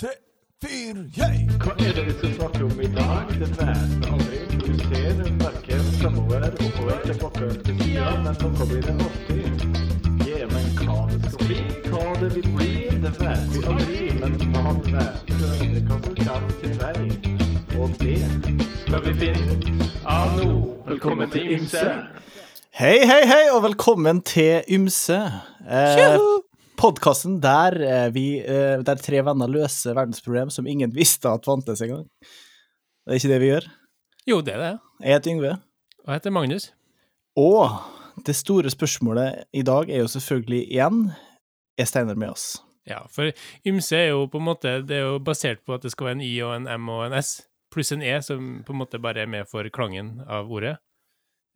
tre, fire, yeah! Hva er det vi skal snakke om i dag? Det vet vi aldri. Du ser verken framover, oppover, tilbake til tida, men noe blir det alltid. Ja, men hva det skal bli, hva det vil bli, det vet vi aldri. Men man vet aldri hva som kommer til vei. Og det skal vi finne ut av nå. Velkommen til Ymse. Hei, hei, hei, og velkommen til Ymse. Eh, Podkasten der, eh, vi, eh, der tre venner løser verdensproblem som ingen visste at fantes engang. Det er ikke det vi gjør. Jo, det er det. Jeg heter Yngve. Og jeg heter Magnus. Og det store spørsmålet i dag er jo selvfølgelig igjen er Steinar med oss. Ja, for ymse er jo på en måte Det er jo basert på at det skal være en Y og en M og en S, pluss en E, som på en måte bare er med for klangen av ordet.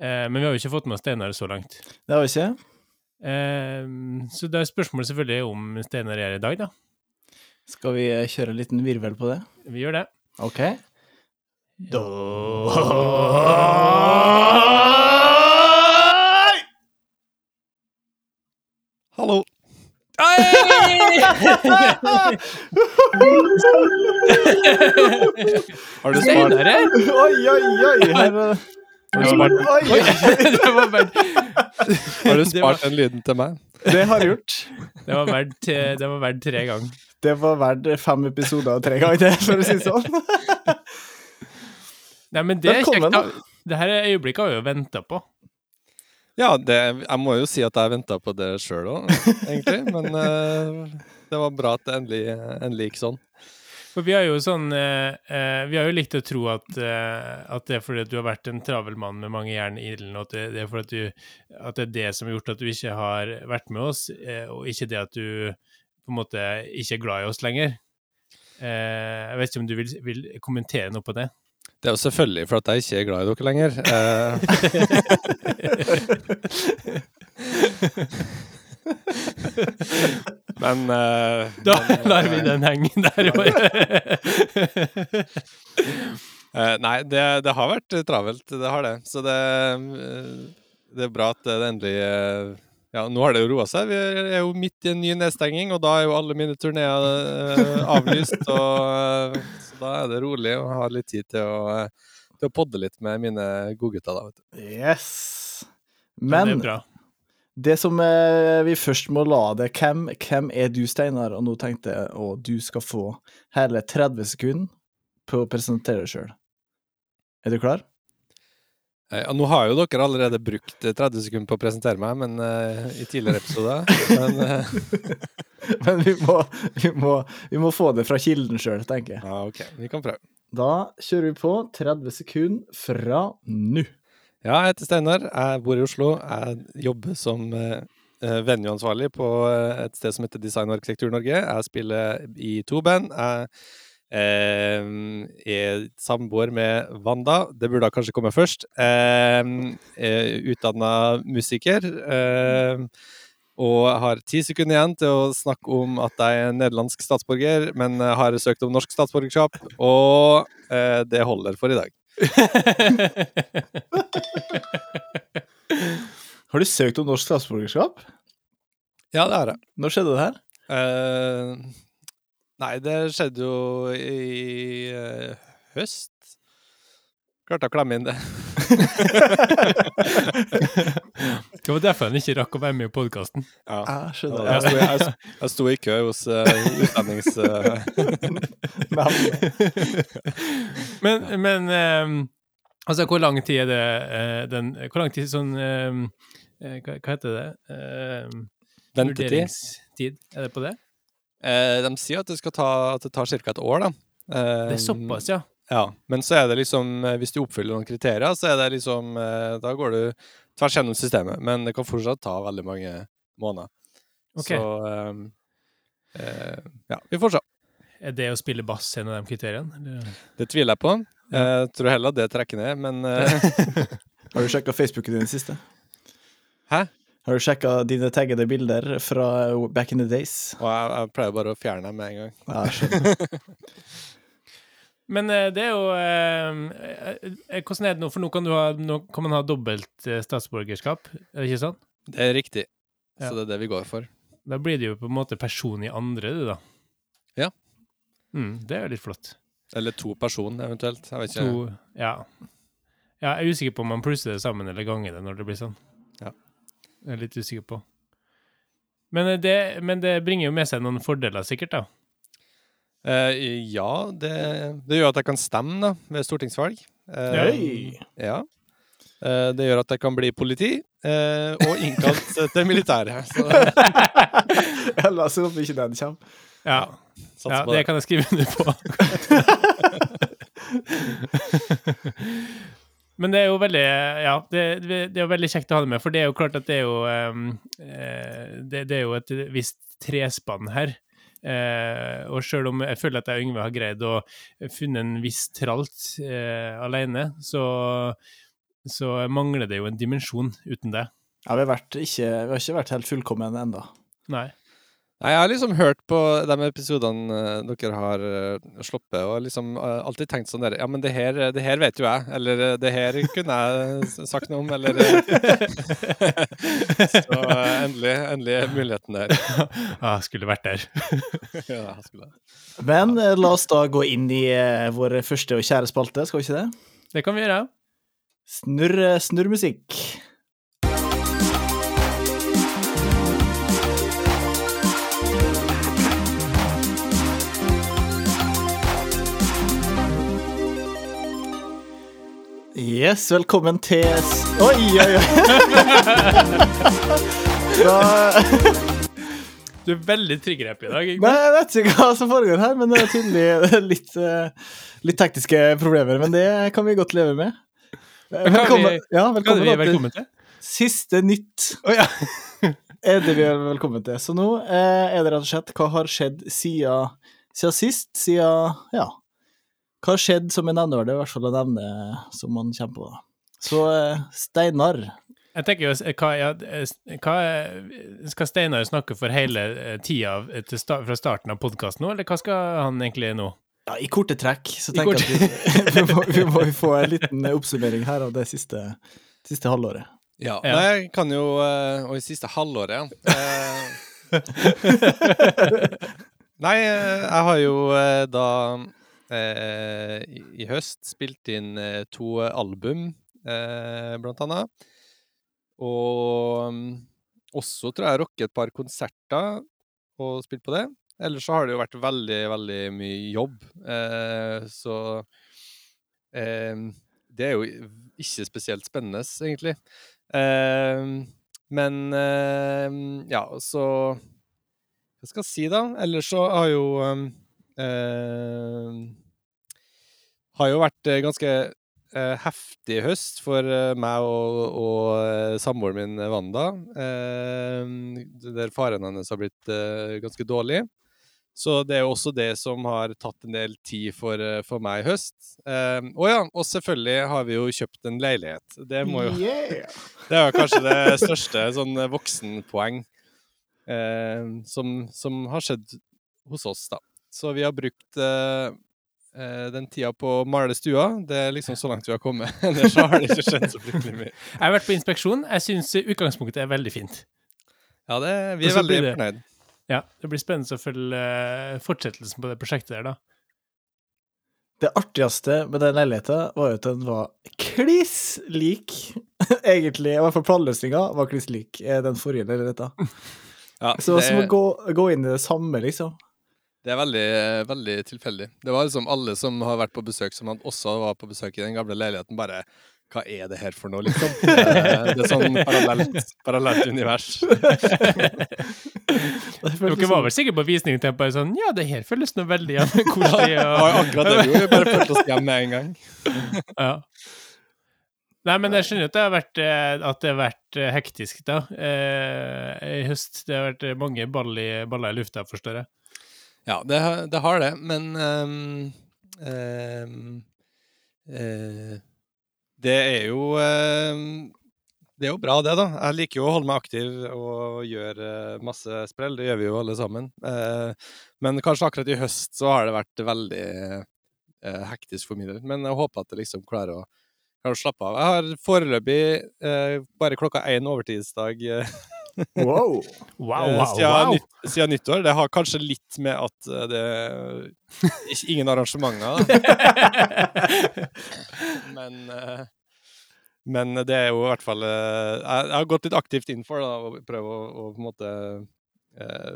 Eh, men vi har jo ikke fått med oss Steinar så langt. Det har vi ikke? Eh, så da er spørsmålet selvfølgelig om Steinar er her i dag, da. Skal vi kjøre en liten virvel på det? Vi gjør det. OK. Da Hallo. Har du spart! Oi, oi, oi! Her, har du spart, oi, har du spart den lyden til meg? Det har jeg gjort. Det var verdt, det var verdt tre ganger. Det var verdt fem episoder og tre ganger det, for å si det sånn. Nei, men det er kjekt. Det her øyeblikket har vi jo venta på. Ja, det, jeg må jo si at jeg venta på det sjøl òg, egentlig. Men uh, det var bra at det endelig, endelig gikk sånn. For vi har jo sånn eh, eh, Vi har jo likt å tro at, eh, at det er fordi at du har vært en travel mann med mange jern i ilden, og at det, det er fordi at, du, at det er det som har gjort at du ikke har vært med oss, eh, og ikke det at du på en måte ikke er glad i oss lenger. Eh, jeg vet ikke om du vil, vil kommentere noe på det? Det er jo selvfølgelig for at jeg ikke er glad i dere lenger. Eh, men uh, Da men, lar vi den henge der. Eh, nei, det, det har vært eh, travelt, det har det. Så det, eh, det er bra at det endelig eh, Ja, nå har det jo roa seg. Vi er jo midt i en ny nedstenging, og da er jo alle mine turneer eh, avlyst. Og, eh, så da er det rolig og har litt tid til å, eh, til å podde litt med mine godgutter, da, vet du. Yes. Men, det Men er bra. Det som eh, vi først må la det hvem, hvem er du, Steinar? Og nå tenkte jeg at du skal få hele 30 sekunder på å presentere deg sjøl. Er du klar? Eh, ja, nå har jo dere allerede brukt eh, 30 sekunder på å presentere meg, men uh, i tidligere episoder. Men uh... Men vi må, vi må, vi må få det fra kilden sjøl, tenker jeg. ja, OK, vi kan prøve. Da kjører vi på 30 sekunder fra nå. Ja, jeg heter Steinar. Jeg bor i Oslo. Jeg jobber som eh, eh, venueansvarlig på eh, et sted som heter Design og arkitektur Norge. Jeg spiller i to band. Jeg eh, er samboer med Wanda. Det burde da kanskje komme først. Eh, Utdanna musiker. Eh, og har ti sekunder igjen til å snakke om at jeg er nederlandsk statsborger, men har søkt om norsk statsborgerskap, og eh, det holder for i dag. Har du søkt om norsk statsborgerskap? Ja, det har jeg. Når skjedde det her? Eh, nei, det skjedde jo i eh, høst. Klarte å klemme inn det. Det var derfor han ikke rakk å være med i podkasten. Ja. Jeg skjønner. Jeg sto, i- jeg, jeg sto i kø hos uh, utdannings... Uh... Men, men um, altså, hvor lang tid er det uh, den Hvor lang tid sånn ehm, eh, hva, hva heter det? Uh, ventetid. Vurderingstid, er det på det? Eh, de sier at det, skal ta, at det tar ca. et år, da. Eh, Det er såpass, ja. Ja, men så er det liksom eh, Hvis du oppfyller noen kriterier, så er det liksom eh, Da går du tvers gjennom systemet. Men det kan fortsatt ta veldig mange måneder. Okay. Så um, uh, Ja, vi får se. Er det å spille bass en av de kriteriene? eller? Det tviler jeg på. Jeg tror heller at det trekker ned, men Har du sjekka Facebooken din siste? Hæ? Har du sjekka dine taggede bilder fra back in the days? Og jeg, jeg pleier bare å fjerne dem med en gang. Ja, jeg skjønner. Men eh, det er jo eh, eh, Hvordan er det nå? For nå kan, du ha, nå kan man ha dobbelt eh, statsborgerskap, er det ikke sånn? Det er riktig. Ja. Så det er det vi går for. Da blir det jo på en måte person i andre, du, da. Mm, det er jo litt flott. Eller to personer, eventuelt. Jeg vet ikke. To, ja. ja. Jeg er usikker på om man plusser det sammen eller ganger det når det blir sånn. Ja. Jeg er litt usikker på. Men det, men det bringer jo med seg noen fordeler, sikkert, da. Eh, ja, det, det gjør at jeg kan stemme da, ved stortingsvalg. Eh! Ja. Eh, det gjør at jeg kan bli politi, eh, og innkalt til militæret. jeg Ja, La oss håpe ikke den kommer. Ja, ja det det. kan jeg skrive under på. Men det er jo veldig Ja, det, det er jo veldig kjekt å ha det med, for det er jo klart at det er jo eh, det, det er jo et visst trespann her. Eh, og sjøl om jeg føler at jeg og Yngve har greid å funne en viss tralt eh, alene, så, så mangler det jo en dimensjon uten det. Ja, vi har, vært ikke, vi har ikke vært helt fullkomne ennå. Nei. Nei, jeg har liksom hørt på de episodene eh, dere har uh, sluppet, og liksom eh, alltid tenkt sånn der Ja, men det her, det her vet jo jeg. Eller eh, det her kunne jeg sagt noe om, eller eh, Så eh, endelig, endelig er muligheten der. Ja, skulle vært der. ja, jeg skulle. Men eh, la oss da gå inn i eh, vår første og kjære spalte, skal vi ikke det? Det kan vi gjøre. Snurr, snurrmusikk. Yes, velkommen til Oi, oi, oi! Da, Du er veldig trigger-happy i dag. Ikke? Nei, jeg vet ikke hva som foregår her, men det er tydelig litt, eh, litt tekniske problemer. Men det kan vi godt leve med. Velkommen, vi- ja, velkommen, vi velkommen til? siste nytt. Oh, ja. er det vi er velkommen til. Så nå er det rett og slett hva har skjedd siden, siden sist? Siden Ja. Hva skjedde skjedd som er nevneverdig, i hvert fall å nevne som man kommer på. da. Så eh, Steinar Jeg tenker jo, hva, ja, eh, hva Skal Steinar snakke for hele eh, tida av- fra starten av podkasten nå, eller hva skal han egentlig nå? ja, I korte trekk så I tenker jeg at vi, vi, må, vi må få en liten oppsummering her av det siste, siste halvåret. Ja. Ja. Nei, jeg kan jo Og i siste halvåret, ja. Nei, jeg har jo da i, i høst spilt inn eh, to album, eh, blant annet. Og mm, også tror jeg rocket et par konserter og spilt på det. Ellers så har det jo vært veldig, veldig mye jobb. Eh, så eh, det er jo ikke spesielt spennende, egentlig. Eh, men eh, ja, så Hva skal jeg si, da? Ellers så har jo eh, Har jo vært eh, ganske eh, heftig høst for eh, meg og, og eh, samboeren min eh, Wanda. Eh, der faren hennes har blitt eh, ganske dårlig. Så det er jo også det som har tatt en del tid for, eh, for meg i høst. Eh, og ja, og selvfølgelig har vi jo kjøpt en leilighet. Det må jo Yeah. det er jo kanskje det største sånn eh, voksenpoeng eh, som, som har skjedd hos oss, da. Så vi har brukt eh, eh, den tida på å male stua. Det er liksom så langt vi har kommet. Ellers så har det ikke skjedd så fryktelig mye. Jeg har vært på inspeksjon. Jeg syns utgangspunktet er veldig fint. Ja, det, vi er veldig fornøyd. Ja, Det blir spennende å følge eh, fortsettelsen på det prosjektet der, da. Det artigste med den leiligheten var jo at den var kliss lik. Egentlig, i hvert fall planløsninga var kliss lik den forrige leiligheta. Ja, Så det var som å gå, gå inn i det samme, liksom. Det er veldig, veldig tilfeldig. Det var liksom alle som har vært på besøk, som han også var på besøk i den gamle leiligheten, bare hva er det her for noe, liksom? Eh, Det er sånn parallelt, parallelt univers. Det Dere var vel sikkert på visning til bare sånn Ja, det her føles nå veldig ja, koselig. Det var akkurat det vi gjorde. Vi bare følte oss hjemme med en gang. ja. Nei, men jeg skjønner at det har vært, eh, at det har vært eh, hektisk, da. Eh, I høst. Det har vært mange baller i, baller i lufta, forstår jeg. Ja, det, det har det, men um, um, uh, Det er jo um, Det er jo bra, det, da. Jeg liker jo å holde meg aktiv og gjøre masse sprell. Det gjør vi jo alle sammen. Eh, men kanskje akkurat i høst så har det vært veldig eh, hektisk for min del. Men jeg håper at jeg liksom klarer å, klarer å slappe av. Jeg har foreløpig eh, bare klokka én overtidsdag Wow. Wow, eh, wow, siden, wow! nytt, siden nyttår. Det har kanskje litt med at eh, det er ingen arrangementer. Men, eh, men det er jo i hvert fall Jeg, har gått litt aktivt inn for å prøve å, å på en måte eh,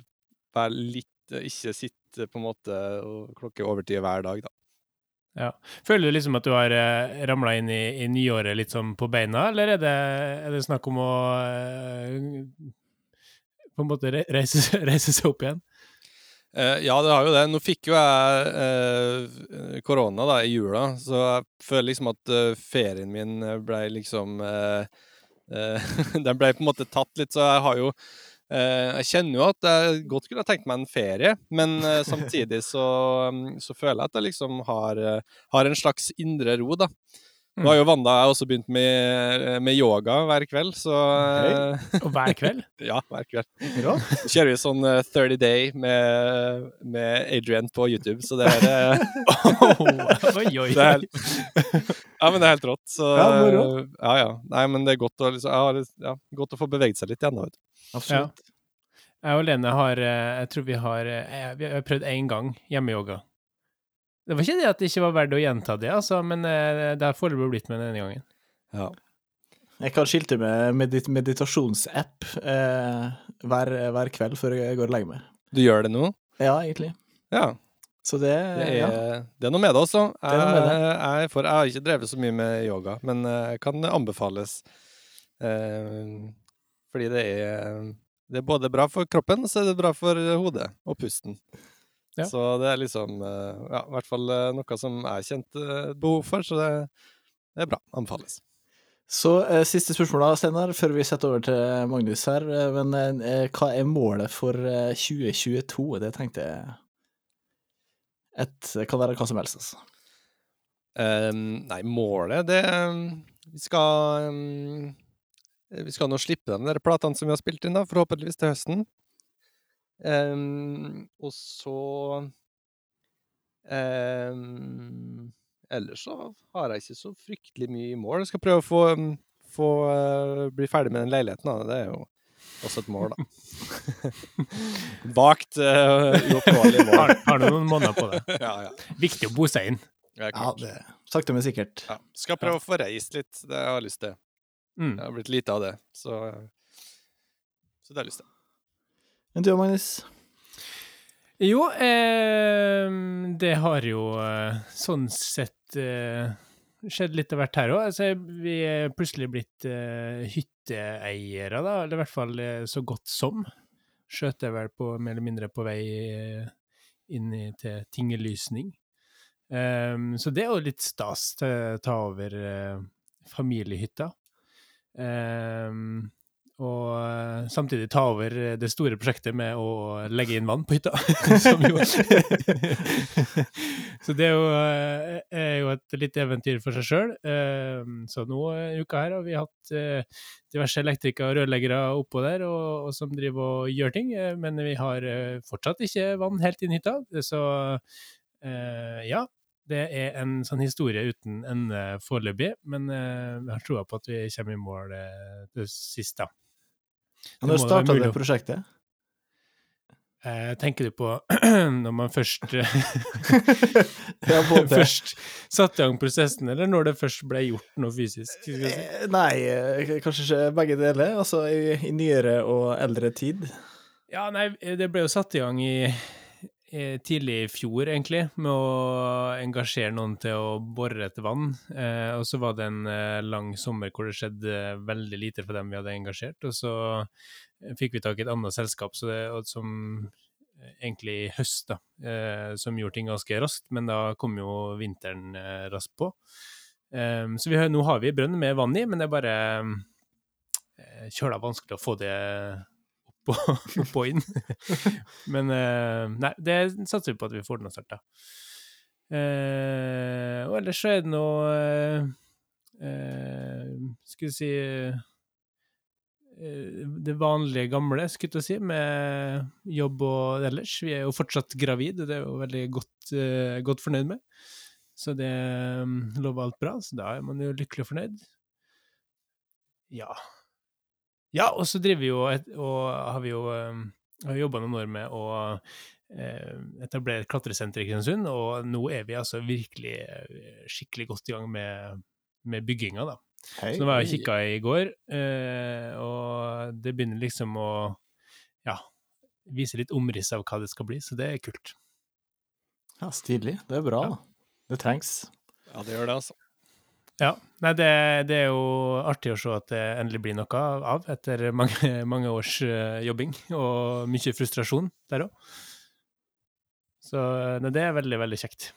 være litt Ikke sitte på en måte og klokke overtid hver dag, da. Føler du liksom at du har eh, ramla inn i, i nyåret litt sånn på beina, eller er det, er det snakk om å eh, på en måte reise, reise seg opp igjen? Eh, ja, det har jo det. Nå fikk jo jeg eh, korona da i jula, så jeg føler liksom at eh, ferien min ble liksom eh, eh, Den ble på en måte tatt litt, så jeg har jo eh, Jeg kjenner jo at jeg godt kunne tenkt meg en ferie, men eh, samtidig så, mm, så føler jeg at jeg liksom har, eh, har en slags indre ro, da. Nå har jo Wanda også begynt med, med yoga hver kveld, så okay. Og hver kveld? Ja, hver kveld. Bra. Så kjører vi sånn eh, 30 Day med, med Adrian på YouTube, så det er oh, oi, oi, Det er. Ja, men det er helt rått. Så Ja, moro. ja, ja. Nei, men det er godt å, liksom, ja, godt å få beveget seg litt igjen, da, vet du. Absolutt. Jeg og Lene har eh, Jeg tror vi har eh, Vi har prøvd én gang hjemmeyoga. Det var ikke det at det ikke var verdt å gjenta det, altså, men eh, det har foreløpig blitt med denne gangen. Ja. Jeg kan skilte med medit meditasjonsapp eh, hver, hver kveld før jeg går og legger meg. Du gjør det nå? Ja, egentlig. Ja. Så det, Det er, ja. det er noe med det er med Jeg, jeg, for, jeg har ikke drevet så mye med yoga, men jeg kan anbefales. Eh, fordi det er, det er både bra for kroppen, og så er det bra for hodet og pusten. Ja. Så det er liksom eh, ja, i hvert fall eh, noe som jeg kjente behov for, så det, det er bra. Anbefales. Så eh, siste spørsmål da, Steinar, før vi setter over til Magnus her. Eh, men eh, hva er målet for eh, 2022? Det tenkte jeg et, kan være hva som helst, altså. Um, nei, målet det Vi skal um, Vi skal nå slippe de der platene som vi har spilt inn, da, forhåpentligvis til høsten. Ehm, og så um, Ellers så har jeg ikke så fryktelig mye i mål. Jeg skal prøve å få, ehm, få uh, bli ferdig med den leiligheten. Da. Det er jo også et mål, da. Vagt uh, uoppnåelig mål. Har, har du noen måneder på det? ja, ja. Viktig å bo seg inn. Det Ja, det Sakte, men sikkert. Ja. Skal prøve å få reist litt. Det har jeg lyst til. Mm. Det har blitt lite av det, så Så det har jeg lyst til. Men du, Magnus? Jo, eh, det har jo eh, sånn sett eh, skjedd litt av hvert her òg. Altså, vi er plutselig blitt eh, hytteeiere, da, eller i hvert fall eh, så godt som. Skjøt vel på, mer eller mindre på vei eh, inn i, til tingelysning. Um, så det er jo litt stas til å ta over eh, familiehytta. Ehm, og eh, samtidig ta over eh, det store prosjektet med å legge inn vann på hytta. Så det er jo, eh, er jo et lite eventyr for seg sjøl. Så nå i uka her har vi hatt diverse elektrikere og rørleggere oppå der og, og som driver og gjør ting, men vi har fortsatt ikke vann helt inn hytta. Så ja, det er en sånn historie uten ende foreløpig, men jeg har troa på at vi kommer i mål til sist, da. Når det starta det prosjektet? Eh, tenker du på når man først eh, Ja. Først satte i gang prosessen, eller når det først ble gjort noe fysisk? Si. Eh, Nei, kanskje ikke begge deler. Altså i, i nyere og eldre tid. Ja, nei, det ble jo satt i gang i tidlig i fjor, egentlig, med å engasjere noen til å bore etter vann. Eh, og så var det en eh, lang sommer hvor det skjedde veldig lite for dem vi hadde engasjert. Og så fikk vi tak i et annet selskap det, som egentlig i høst, da, eh, som gjorde ting ganske raskt, men da kom jo vinteren eh, raskt på. Eh, så vi, nå har vi brønn med vann i, men det er bare eh, kjøla vanskelig å få det opp og, inn. Men eh, nei, det satser vi på at vi får den starta. Eh, og ellers så er det noe eh, eh, Skal vi si eh, Det vanlige gamle, skulle jeg å si, med jobb og ellers. Vi er jo fortsatt gravid, og det er jo veldig godt, eh, godt fornøyd med. Så det eh, lover alt bra, så da er man jo lykkelig og fornøyd. Ja. Ja, og så driver vi jo et, og har vi jo um, jobba noen år med å eh, etablere et klatresenter i Kristiansund, og nå er vi altså virkelig eh, skikkelig godt i gang med, med bygginga, da. Hei. Så nå var jeg og kikka i går, eh, og det begynner liksom å ja, vise litt omriss av hva det skal bli, så det er kult. Ja, stilig. Det er bra. Ja. Det trengs. Ja, det gjør det, altså. Ja, nei, det, det er jo artig å se at det endelig blir noe av etter mange, mange års eh, jobbing og mye frustrasjon der òg. Så nei, det er veldig, veldig kjekt.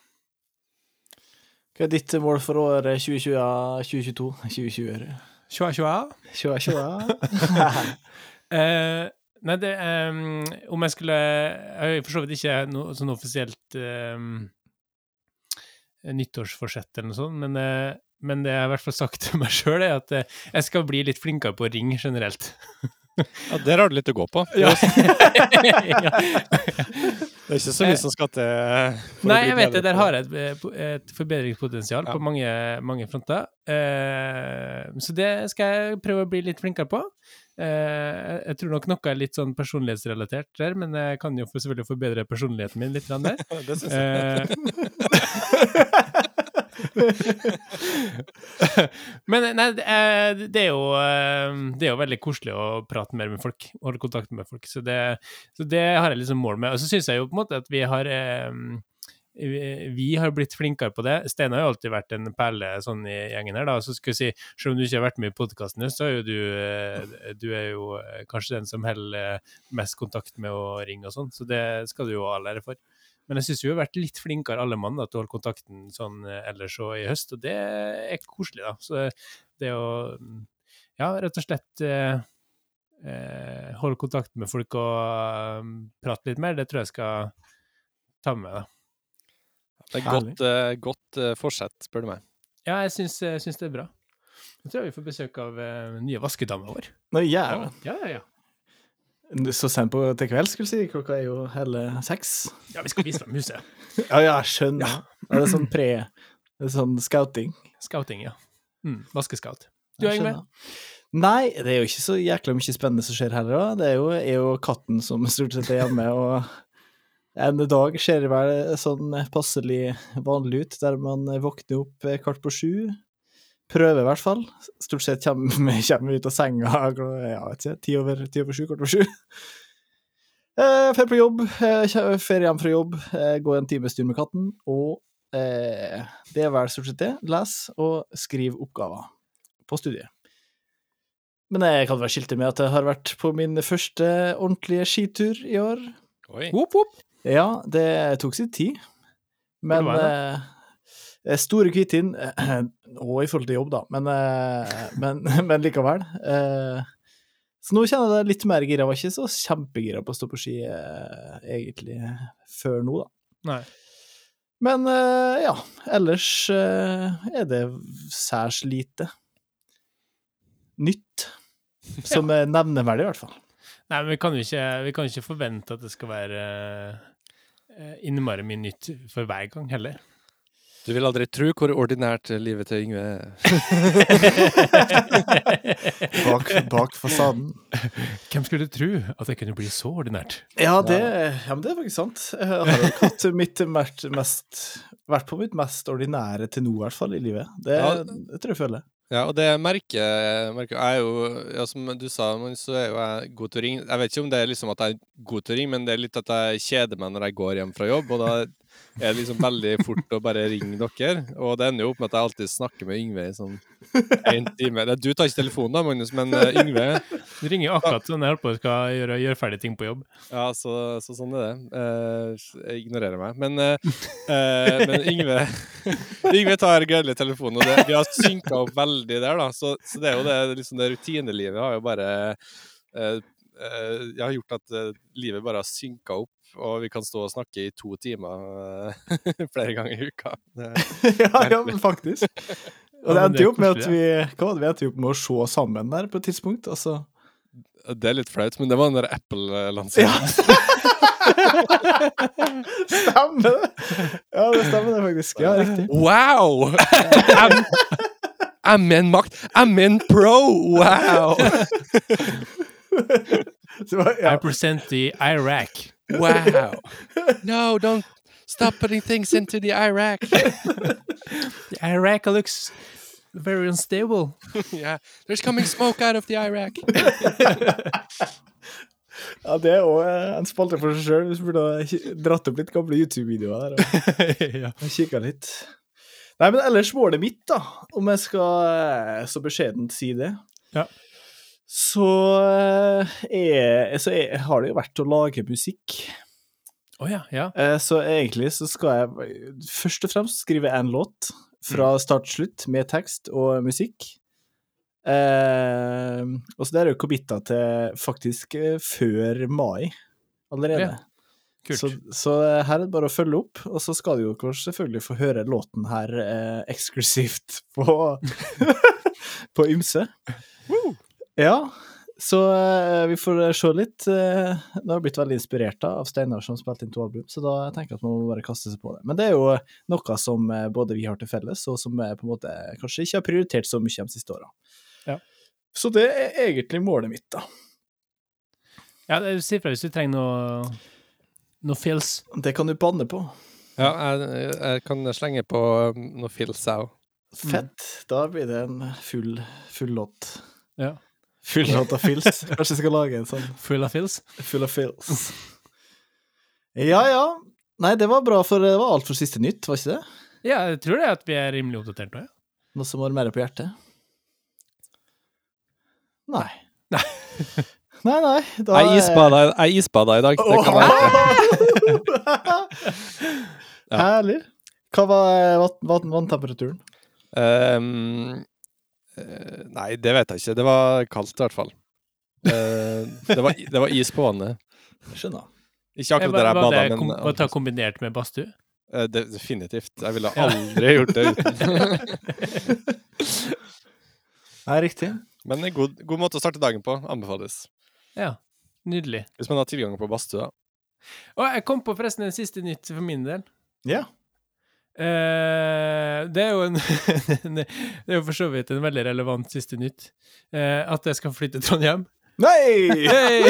Hva er ditt mål for året 2020, 2022? 2020. Tjoa, tjoa. 2020. Eh, nei, det eh, Om jeg skulle Jeg har for så vidt ikke noe sånn offisielt eh, nyttårsforsett eller noe sånt, men, eh, men det jeg har i hvert fall sagt til meg sjøl, er at eh, jeg skal bli litt flinkere på å ringe generelt. Ja, Der har du litt å gå på. Ja. Det er ikke så mye som skal til Nei, jeg vet det. Der har jeg et, eh, et forbedringspotensial Ja. på mange, mange fronter. Eh, så det skal jeg prøve å bli litt flinkere på. Uh, jeg- tror nok noe er litt sånn personlighetsrelatert der, men jeg kan jo selvfølgelig forbedre personligheten min litt der. Det syns jeg. Eh, Men nei, det er, jo, eh, det er jo veldig koselig å prate mer med folk, holde kontakt med folk. Så det, så det har jeg liksom mål med. Og så syns jeg jo på en måte at vi har eh, vi vi har blitt flinkere på det. Stein har jo alltid vært en perle sånn i gjengen her, da. Så skal jeg si, selv om du ikke har vært med i podkasten, så er jo du eh, Du er jo kanskje den som holder mest kontakt med å ringe og sånn, så det skal du jo ha ære for. Men jeg syns vi har vært litt flinkere alle mann da, til å holde kontakten sånn eh, ellers og i høst, og det er koselig, da. Så det å mm, ja, rett og slett eh, eh, holde kontakt med folk og um, prate litt mer, det tror jeg skal ta med meg. da. Det er godt, eh, godt eh, forsett, spør du meg. Ja, jeg syns, jeg syns det er bra. Jeg tror vi får besøk av uh, nye vaskedama vår. Nå. Ja, ja, ja. Så sent på til kveld, skulle jeg si. Klokka er jo hele seks. Ja, vi skal vise frem huset. Ja, ja, jeg skjønner. Er det sånn pre... Det er sånn scouting? Scouting, ja. Mm, Vaskescout. Du, Yngve? Nei, det er jo ikke så jækla mye spennende som skjer heller. da. Det er jo, er jo katten som stort sett er hjemme, og en dag ser det vel sånn passelig vanlig ut, der man våkner opp kvart på sju. Prøver i hvert fall. Stort sett kommer, vi ut av senga ja, ikke, ti over, ti over sju, kvart på sju. Eh, Fer på jobb, eh, kjø- fer hjem fra jobb, eh, går en times tur med katten, og eh, det er vel stort sett det. Les og skriv oppgaver på studiet. Men jeg kan vel skilte med at jeg har vært på min første ordentlige skitur i år. Oi. Whoop, whoop. Ja, det tok sin tid. Men Hvor var eh, Store Kvitinn eh, Og i forhold til jobb, da, men, eh, men, men likevel. Eh, så nå kjenner jeg det litt mer gira. Jeg var ikke så kjempegira på å stå på ski eh, egentlig før nå, da. Nei. Men eh, ja, ellers eh, er det særs lite nytt. Som er nevneverdig, i hvert fall. Nei, men vi kan jo ikke, vi kan ikke forvente at det skal være eh, innmari mye nytt for hver gang heller. Du vil aldri tro hvor ordinært livet til Yngve er. Bak, bak fasaden. Hvem skulle tro at det kunne bli så ordinært? Ja, det, ja, men det er faktisk sant. Jeg har nok hatt mitt mest, mest Vært på mitt mest ordinære til nå, i hvert fall, i livet. Det, Ja. det tror jeg føler. Ja, og det merker, Jeg er jo, ja, som du sa, så er jo jeg god til å ringe. Jeg vet ikke om det er liksom at jeg er god til å ringe, men det er litt at jeg kjeder meg når jeg går hjem fra jobb, og da er det liksom veldig fort å bare ringe dere. Og det ender jo opp med at jeg alltid snakker med Yngve i sånn en time. Du tar ikke telefonen da, Magnus, men eh, Yngve Du ringer akkurat når jeg holder på å skal gjøre, gjøre ferdig ting på jobb. Ja, så, så sånn er det. Eh, jeg ignorerer meg. Men, eh, men Yngve Yngve tar gledelig telefonen, og det, vi har synka opp veldig der, da. Så, så det er jo det, liksom det rutinelivet har jo bare Uh, Jeg har gjort at livet bare har synka opp, og vi kan stå og snakke i to timer eh, flere ganger i uka. Det, ja, ja, men faktisk. Og det endte er jo opp med at vi Hva var det vi endte jo opp med å se sammen der på et tidspunkt? Altså det er litt flaut, men det var den der Apple-lanseringen. Stemmer det! Ja, det stemmer det faktisk. Ja, riktig. Wow! MN Pro! Wow! Så, I present the Iraq. Wow! No, don't stop putting things into the Iraq. The Iraq looks very unstable. yeah, there's coming smoke out of the Iraq. ja, det er òg en spalte for seg sjøl. Vi burde ha dratt opp litt gamle YouTube-videoer der og kikket og kikka litt. Nei, men ellers målet mitt, da, om jeg skal eh, så beskjedent si det, Ja. Så, eh, er, så er, har det jo vært å lage musikk. Oh, ja, ja. Eh, Så egentlig så skal jeg først og fremst skrive en låt fra start til slutt, med tekst og musikk. Eh, og så det er jo committa til faktisk eh, før mai allerede. Ja. Så, så her er det bare å følge opp, og så skal du jo selvfølgelig få høre låten her eh, eksklusivt på, på ymse. Ja, så eh, vi får se litt. Eh, nå har jeg blitt veldig inspirert av Steinar som spilte inn to album, så da tenker jeg at man må bare kaste seg på det. Men det er jo noe som eh, både vi har til felles, og som jeg på en måte kanskje ikke har prioritert så mye de siste åra. Ja. Så det er egentlig målet mitt, da. Ja, det- si fra hvis du trenger noe, noe fills. Det kan du banne på. Ja, jeg, jeg kan slenge på um, noe fills, jeg òg. Fett. Da blir det en full, full låt. Ja. Full låt av fils. Kanskje jeg skal lage en sånn Full av fils? full av fils. Ja, ja. Nei, det var bra, for det var alt for siste nytt, var ikke det? Ja, jeg tror det at vi er rimelig oppdatert nå, ja. Noe som har mer på hjertet? Nei. Nei. Nei, nei. Da Jeg isbada, jeg isbada i dag. Det kan være Ja. Herlig. Hva var vann- vann- vanntemperaturen? Ehm, eh, nei, det vet jeg ikke. Det var kaldt, i hvert fall. Eh, det, var, det var is på vannet. Skjønner. Ikke akkurat der Var, jeg var bada, det kom, men å ta kombinert med badstue? eh, definitivt. Jeg ville aldri gjort det uten. Nei, riktig. Men en god, god måte å starte dagen på. Anbefales. Ja. Nydelig. Hvis man har tilgang på badstua. Og jeg kom på forresten en siste nytt for min del. Ja. Eh, det er jo en Det er jo for så vidt en veldig relevant siste nytt. Eh, at jeg skal flytte til Trondheim. Nei! Hey!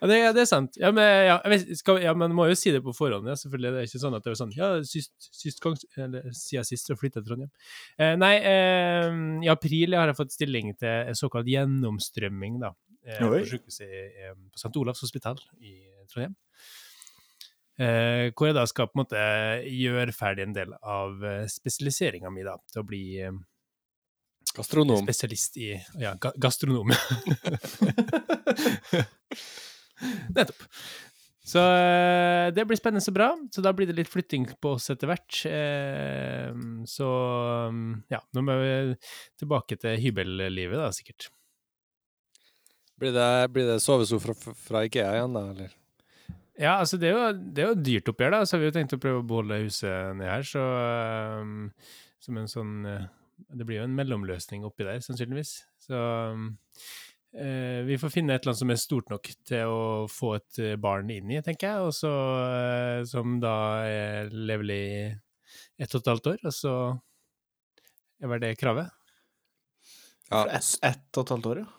ja, det, det er sant. Ja, men, ja, vet, skal, ja, men må jo si det på forhånd. Ja, selvfølgelig. Det er ikke sånn at det er sånn Ja, sist, sist gang, eller siden sist så flytta jeg til Trondheim. Eh, nei, eh, i april har jeg fått stilling til såkalt gjennomstrømming, da. Eh, på sykehuset eh, på St. Olavs hospital i Trondheim. Eh, hvor jeg da skal på en måte gjøre ferdig en del av eh, spesialiseringa mi, da, til å bli eh, Gastronom. Spesialist i ja, ga gastronom. Nettopp. Så det blir spennende så bra. Så da blir det litt flytting på oss etter hvert. Eh, Så mm, ja, nå må vi tilbake til hybellivet, da, sikkert. Blir det, blir det sovesofa fra, fra Ikea igjen, da? Eller? Ja, altså det er jo, det er jo dyrt oppgjør, da, så har vi jo tenkt å prøve å beholde huset nede her, så um, Som en sånn eh, Det blir jo en mellomløsning oppi der, sannsynligvis. Så um, uh, vi får finne et eller annet som er stort nok til å få et barn inn i, tenker jeg, og så uh, Som da er lever i ett og et halvt år, og så er vel det kravet? Ja, Ett et og et halvt år, ja.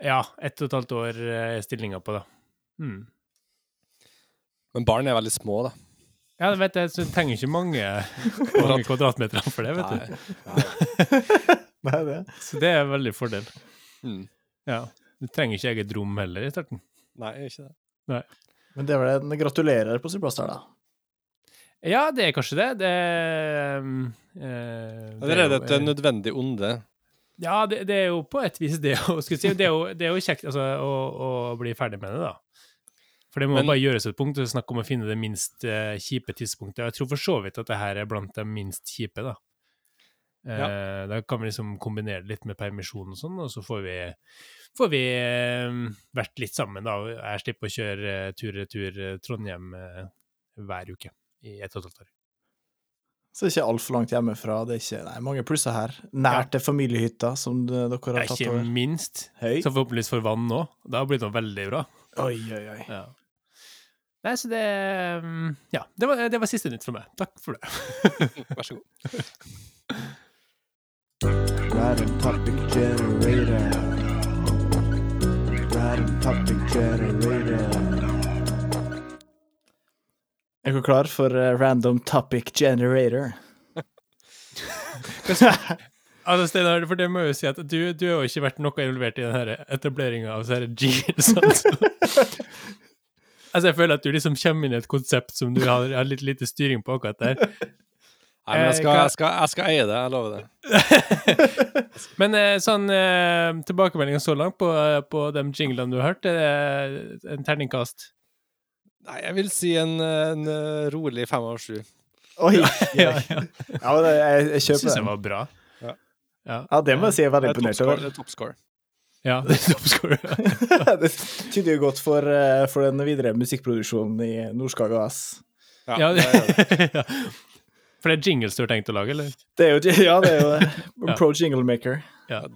Ja, ett og et halvt år er stillinga på, da. Mm. Men barn er veldig små, da. Ja, vet jeg, så trenger ikke mange, mange kvadratmeter for det, vet du. Nei, det. Så det er en veldig fordel. Mm. Ja. Du trenger ikke eget rom heller i starten. Nei, ikke det. Men det er vel en gratulerer på sin plass der, da. Ja, det er kanskje det. Det, um, eh, Det er jo, et eh, nødvendig onde. Ja, det, det er jo på et vis det å skulle si, Det er jo, det er jo kjekt altså, å, å bli ferdig med det, da. For det må Men- bare gjøres et punkt. og snakk om å finne det minst uh, kjipe tidspunktet. Og jeg tror for så vidt at det her er blant de minst kjipe, da. Ja. Da kan vi liksom kombinere det litt med permisjon og sånn, og så får vi, får vi eh, vært litt sammen, da. Jeg slipper å kjøre eh, tur-retur eh, Trondheim eh, hver uke i ett og et halvt år. Så det er ikke altfor langt hjemmefra. Det er ikke nei, mange plusser her. Nært til familiehytta, som dere har tatt over. ikke minst. Høy. Så forhåpentligvis får vann nå. Da blir det noe veldig bra. Oi, oi, oi. Ja. Nei, så det mm, Ja, det var, det var siste nytt for meg. Takk for det. Vær så god. Random topic generator. Random topic generator. Er du klar for eh, random topic generator? Altså, Steinar, for det må jeg jo si at du, du har jo ikke vært noe involvert i den etableringa av disse jingles. Altså. jeg føler at du liksom kommer inn i et konsept som du har, har litt lite styring på akkurat der. Nei, men jeg skal, jeg, skal, jeg skal eie det, jeg lover det. Men eh, sånn tilbakemeldinger tilbakemeldingen så langt på, eh, på de jinglene du har hørt, er det en terningkast? Nei, jeg vil si en, en eh, rolig fem av sju. Oi! Ja, Ja, ja. men jeg, jeg kjøper den. syns den. var bra. Ja. Ja, Ja, det må jeg si jeg er veldig er imponert over. det er toppscore. Ja det er tyder jo godt for, eh, for den videre musikkproduksjonen i Nordskaga AS. Ja, det ja. For det er jingles du har tenkt å lage, eller? Det er jo, ja, det er jo det. Pro Jingle Maker. Ja.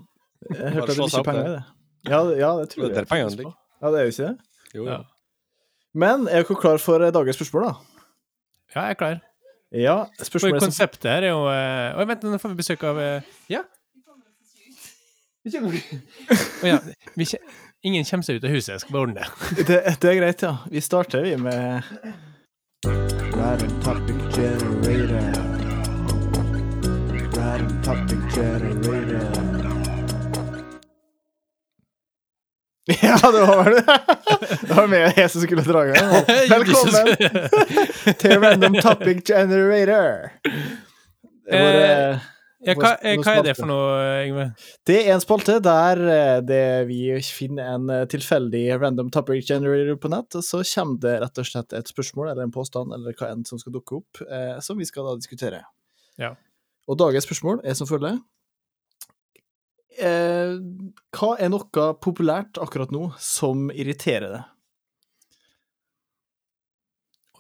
Jeg hørte at det ikke er penger i det. Ja, ja, det tror Det er jeg. pengene ligger. Ja, det er jo ikke det. Jo, Ja. Men er dere klar for eh, dagens spørsmål, da? ja, jeg er klar. Ja, spørsmålet som konseptet her er jo eh, Oi, vent, nå får vi besøk av eh, jeg, oh, ja. Hvis jeg, ingen kommer seg ut av huset, jeg skal bare ordne det. det, det er greit, ja. Vi starter, vi, med Random topic generator. Random topic generator. Ja, det var det. Det var mer jeg som skulle dra i gang. Velkommen til Random topic generator. Det var, eh, Ja, hva, hva er det for noe, Yngve? Det er en spalte der eh, det vi finner en eh, tilfeldig random topic generator på nett, og så kommer det rett og slett et spørsmål eller en påstand eller hva enn som skal dukke opp, eh, som vi skal da diskutere. Ja. Og dagens spørsmål er som følger. Eh, hva er noe populært akkurat nå som irriterer deg?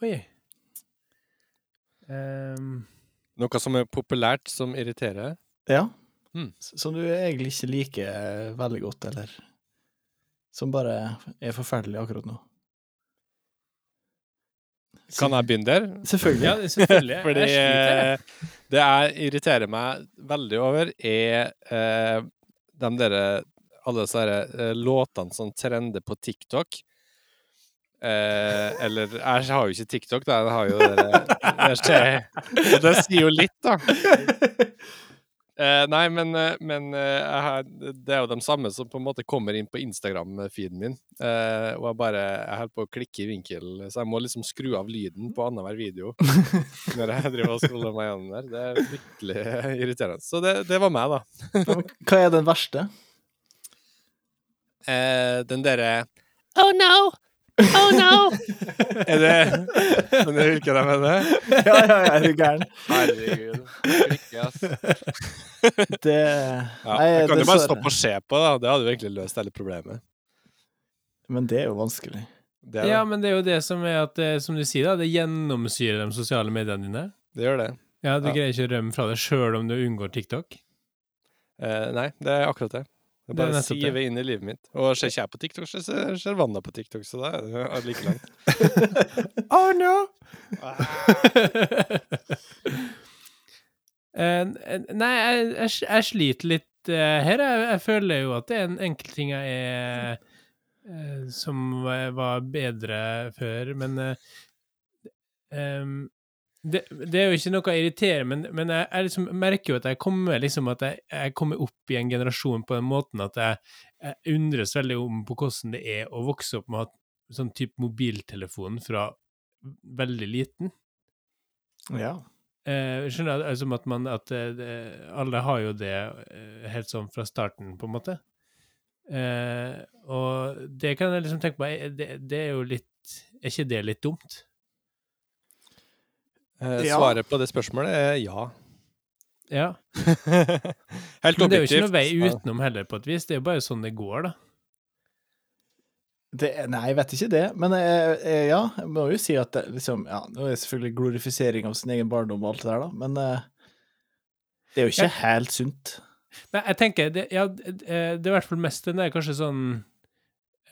Oi. Ehm, Noe som er populært, som irriterer. Ja? Mm. Som du egentlig ikke liker eh, veldig godt, eller som bare er forferdelig akkurat nå? Kan jeg begynne der? Selvfølgelig. ja, selvfølgelig. Fordi jeg eh, det jeg irriterer meg veldig over, er eh, de der, Alle disse eh, låtene som trender på TikTok. Eh, eller Jeg har jo ikke TikTok, da. Jeg har jo det, det, skjer- det sier jo litt, da. Eh, nei, men, eh, men eh, jeg har, det er jo de samme som på en måte kommer inn på Instagram-feeden min. Eh, og jeg bare jeg holder på å klikke i vinkel, så jeg må liksom skru av lyden på annenhver video når jeg driver og scroller meg gjennom der. Det er fryktelig irriterende. Så det, det var meg, da. Hva er den verste? Eh, den derre Oh no! Oh no! er det den hvilken jeg mener? Ja, ja, ja, er du gæren? Herregud. Klikke, ass. Det Ja, Nei, jeg kan jo bare stoppe og se på, da. Det hadde jo egentlig løst hele problemet. Men det er jo vanskelig. Det, er det. Ja, men det er jo det som er at, det, som du sier, da, det gjennomsyrer de sosiale mediene dine. det gjør det. Ja, Du Ja. greier ikke å rømme fra det sjøl om du unngår TikTok. Eh, nei, det er akkurat det. Det bare det. siver inn i livet mitt. Og ser ikke jeg på TikTok, så ser ser Wanda på TikTok, så da er det like langt. Oh no! Eh, nei, jeg, jeg, jeg sliter litt eh, her. Jeg, jeg føler jo at det er en enkel ting jeg er eh, Som var bedre før, men eh, em, det, det er jo ikke noe å irritere, men, men jeg, jeg liksom merker jo at jeg kommer liksom at jeg, jeg kommer opp i en generasjon på den måten at jeg, jeg undres veldig om på hvordan det er å vokse opp med å sånn type mobiltelefon fra veldig liten. Ja. Eh, skjønner jeg, altså at man at eh, det- alle har jo det eh, helt sånn fra starten, på en måte. Eh, og det kan jeg liksom tenke på, er det, det er jo litt Er ikke det litt dumt? Eh, Ja. Svaret på det spørsmålet er ja. Ja. Helt Men det er jo ikke noe vei utenom heller, på et vis. Det er jo bare sånn det går, da. Det, nei, jeg vet ikke det, men jeg, jeg, ja, jeg må jo si at det, liksom, ja, nå er det selvfølgelig glorifisering av sin egen barndom og alt det der, da, men eh, det er jo ikke helt sunt. Nei, jeg tenker det, Ja, det, det er i hvert fall mest den der kanskje sånn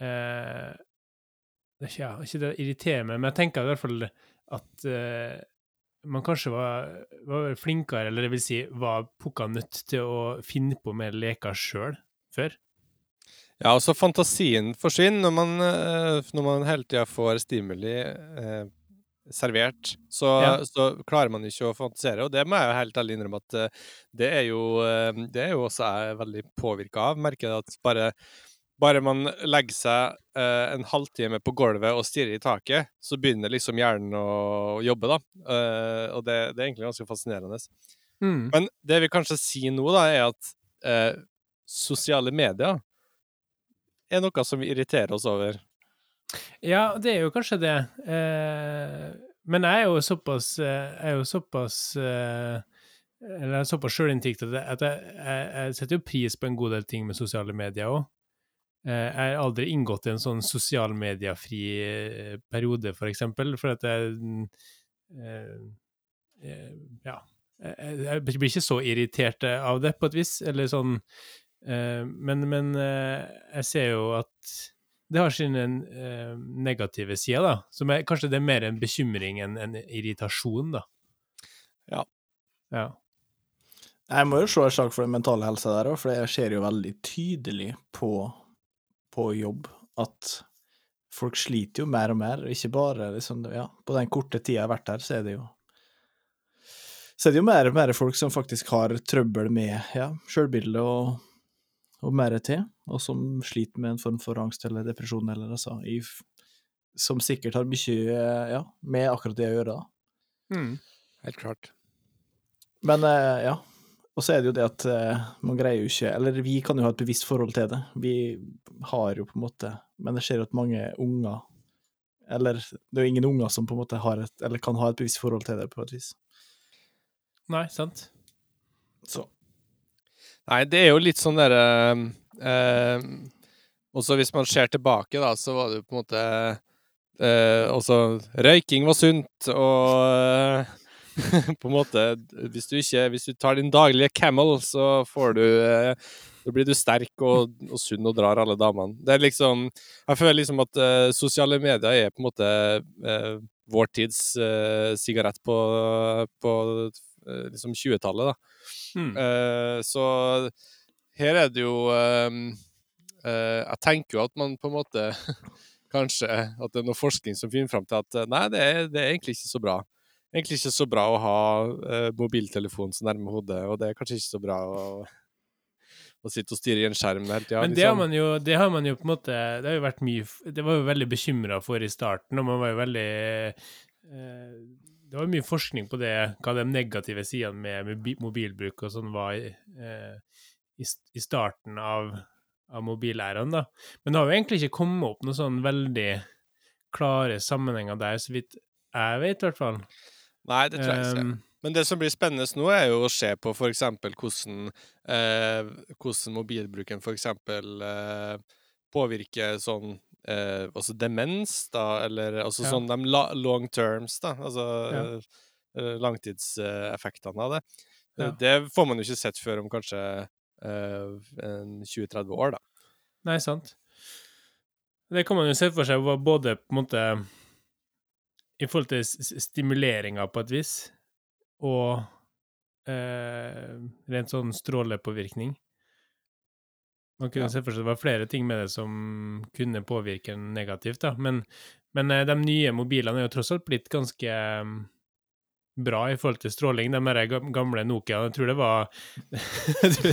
eh, det er ikke, ja, ikke det irriterer meg, men jeg tenker i hvert fall at eh, man kanskje var, var flinkere, eller det vil si var pukka nødt til å finne på mer leker sjøl før. Ja, altså fantasien forsvinner når man, eh, når man hele tida får stimuli eh, servert. Så, Ja. så klarer man ikke å fantasere, og det må jeg jo helt ærlig innrømme at eh, det er jo, eh, det er jo også jeg veldig påvirka av. Merker at bare, bare man legger seg eh, en halvtime på gulvet og stirrer i taket, så begynner liksom hjernen å jobbe, da. Eh, og det, det er egentlig ganske fascinerende. Mm. Men det vi kanskje sier nå, da, er at eh, sosiale medier er noe som vi irriterer oss over. Ja, det er jo kanskje det. Eh, men jeg er jo såpass eh, Jeg er jo såpass eh, Eller jeg er såpass sjølinntikt at jeg, jeg, jeg setter jo pris på en god del ting med sosiale medier òg. Eh, jeg har aldri inngått i en sånn sosial mediefri eh, periode, for eksempel, for at jeg eh, Ja. Jeg, blir ikke så irritert av det, på et vis, eller sånn Men, men jeg ser jo at det har sine negative sider, da. Som er, kanskje det er mer en bekymring enn en irritasjon, da. Ja. Ja. Jeg må jo slå en slag for den mentale helsa der òg, for jeg ser jo veldig tydelig på, på jobb at folk sliter jo mer og mer, og ikke bare liksom Ja, på den korte tida jeg har vært her, så er det jo Så er det jo mer og mer folk som faktisk har trøbbel med ja, sjølbilde og, og mer til, og som sliter med en form for angst eller depresjon eller altså i, Som sikkert har mye ja, med akkurat det å gjøre, da. Mm. Helt klart. Men eh, ja. Og så er det jo det at eh, man greier jo ikke Eller vi kan jo ha et bevisst forhold til det. Vi har jo på en måte Men jeg ser jo at mange unger Eller det er jo ingen unger som på en måte har et Eller kan ha et bevisst forhold til det, på et vis. Nei, sant? Så Nei, det er jo litt sånn derre eh, Også hvis man ser tilbake, da, så var det jo på en måte eh, Også røyking var sunt, og eh, på en måte Hvis du ikke Hvis du tar din daglige Camel, så får du eh, Da blir du sterk og, og sunn og drar alle damene. Det er liksom Jeg føler liksom at eh, sosiale medier er på en måte eh, vår tids eh, sigarett på, på eh, liksom 20-tallet, da. Mm. Så her er det jo Jeg tenker jo at man på en måte Kanskje at det er noe forskning som finner fram til at nei, det er, det er egentlig ikke så bra. Egentlig ikke så bra å ha uh, mobiltelefon så nærme hodet, og det er kanskje ikke så bra å, å sitte og styre i en skjerm hele tida. Men det har, man jo, det har man jo på en måte Det har jo vært mye Det var jo veldig bekymra for i starten, og man var jo veldig eh, Det var mye forskning på det, hva de negative sidene med mobilbruk og sånn var i, eh, i, i starten av, av mobilæraen, da. Men det har jo egentlig ikke kommet opp noen sånn veldig klare sammenhenger der, så vidt jeg vet, i hvert fall. Nei, det tror jeg ikke. Um, Men det som blir spennende nå, er jo å se på f.eks. hvordan, eh, hvordan mobilbruken f.eks. Eh, påvirker sånn eh, altså demens, da, eller altså Ja. sånn de long terms, da. Altså Ja. eh, langtidseffektene av det. Ja. Det får man jo ikke sett før om kanskje eh, 20-30 år, da. Nei, sant. Det kan man jo se for seg både på en måte i forhold til stimuleringa på et vis, og eh, rent sånn strålepåvirkning. Man kunne Ja. se for seg det var flere ting med det som kunne påvirke en negativt, da. Men, men eh, de nye mobilene er jo tross alt blitt ganske eh, bra i forhold til stråling. De gamle Nokiaene, jeg tror det var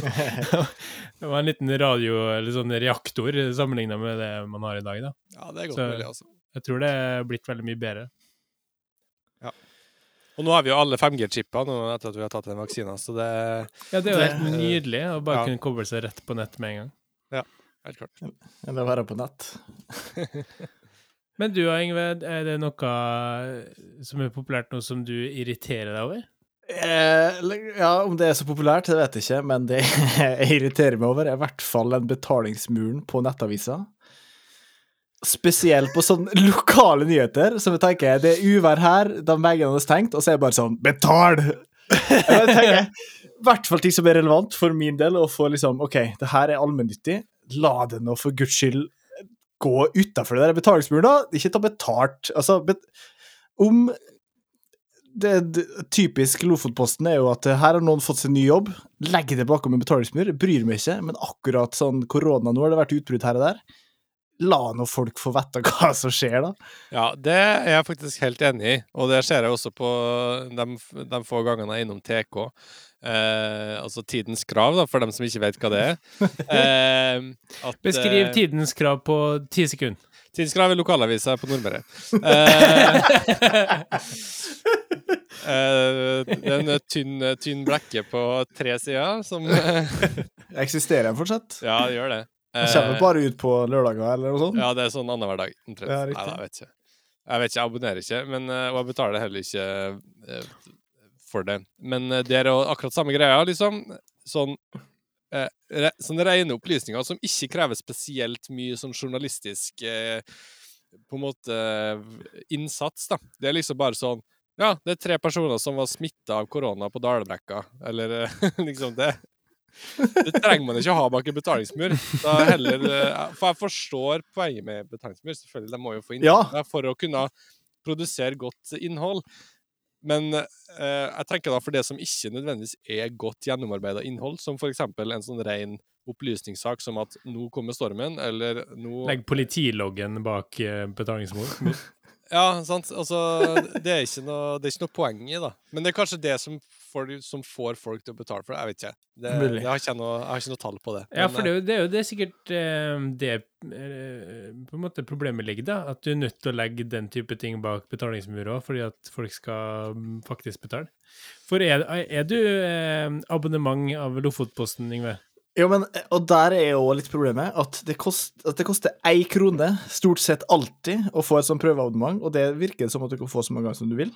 Det var en liten radio, eller sånn reaktor, sammenligna med det man har i dag, da. Ja, det er godt mulig, altså. Jeg tror det er blitt veldig mye bedre. Og nå har vi jo alle 5G-chipper etter at vi har tatt den vaksina, så det Ja, det er jo helt nydelig å bare Ja. kunne koble seg rett på nett med en gang. Ja, helt klart. Eller være på nett. Men du Yngve, er det noe som er populært nå som du irriterer deg over? Eh, ja, om det er så populært, det vet jeg ikke, men det jeg irriterer meg over, er i hvert fall den betalingsmuren på nettaviser. Spesielt på sånne lokale nyheter, som jeg tenker det er uvær her, de veggene har stengt, og så er det bare sånn Betal! Jeg tenker, I hvert fall ting som er relevant for min del, og for liksom OK, det her er allmennyttig, la det nå for guds skyld gå utafor det der betalingsmuren, da. Ikke ta betalt. Altså, bet om det, det, Typisk Lofotposten er jo at her har noen fått seg ny jobb, legger det bakom en betalingsmur, bryr meg ikke, men akkurat sånn korona nå har det vært utbrudd her og der. La nå folk få vite hva som skjer, da. Ja, det er jeg faktisk helt enig i, og det ser jeg også på de, de få gangene jeg er innom TK. Eh, altså Tidens krav, da, for dem som ikke vet hva det er. Eh, at, Beskriv eh, tidens krav på ti sekunder. Tidens krav er lokalavisa på Nordmøre. Eh, Uh, det er en tynn, tynn blekke på tre sider som Eksisterer den fortsatt? Ja, det gjør det. Kommer Eh, bare bare ut på lørdager eller noe sånt? Ja, det er sånn annenhver dag. omtrent. Ja. Nei, jeg vet ikke. Jeg vet ikke, jeg abonnerer ikke, men, eh, og jeg betaler heller ikke uh, for det. Men uh, det er jo akkurat samme greia, liksom. Sånn eh, re, sånne rene opplysninger som ikke krever spesielt mye sånn journalistisk på en måte innsats, da. Det er liksom bare sånn Ja, det er tre personer som var smitta av korona på Dalbrekka, eller liksom det. Det trenger man ikke å ha bak en betalingsmur. Da heller, eh, for jeg forstår poenget med betalingsmur. Selvfølgelig, de må jo få Ja. inntekter for å kunne produsere godt innhold. Men eh, jeg tenker da for det som ikke nødvendigvis er godt gjennomarbeida innhold, som f.eks. en sånn ren opplysningssak som at 'nå kommer stormen', eller 'nå Legg politiloggen bak eh, betalingsmur. Ja, sant. Altså, det er ikke noe, det er ikke noe poeng i, da. Men det er kanskje det som får, som får folk til å betale for det. Jeg vet ikke. Det, det har ikke jeg, noe, jeg har ikke noe tall på det. Ja, Men, for det jo det, er jo, det er sikkert eh, det eh, på en måte problemet ligger, da. At du er nødt til å legge den type ting bak betalingsmur òg, fordi at folk skal mm, faktisk betale. For er, er du eh, abonnement av Lofotposten, Yngve? Jo, men, og der er jo litt problemet at det, kost, at det koster én krone stort sett alltid å få et sånt prøveabonnement, og det virker som at du kan få så mange ganger som du vil.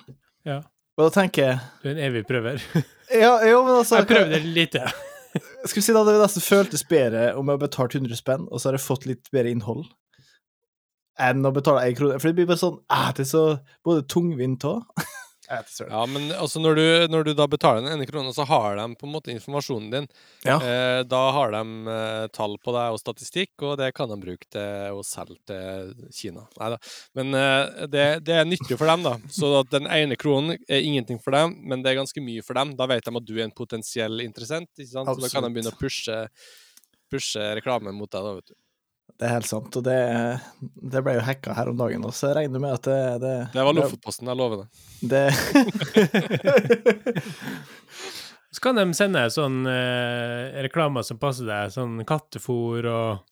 Ja. Og da tenker jeg Du er en evig prøver. Ja, jo, men altså Jeg prøvde lite. Skal vi si da det nesten føltes bedre om jeg har betalt 100 spenn, og så har jeg fått litt bedre innhold, enn å betale én krone. For det blir bare sånn ah, Det er så både tungvint òg. Ja, men altså når du, når du da betaler den ene kronen, så har de på en måte informasjonen din. Ja. Eh, da har de eh, tall på deg og statistikk, og det kan de bruke til å selge til Kina. Neida. Men eh, det, det er nyttig for dem, da. Så at den ene kronen er ingenting for dem, men det er ganske mye for dem. Da vet de at du er en potensiell interessent, ikke sant? så da kan de begynne å pushe, pushe reklame mot deg. da, vet du. Det er helt sant, og det, det ble jo hacka her om dagen, og så regner regner med at det Det, Det var Lofotposten, jeg lover det. det Så kan de sende sånn eh, reklamer som passer deg, sånn kattefôr og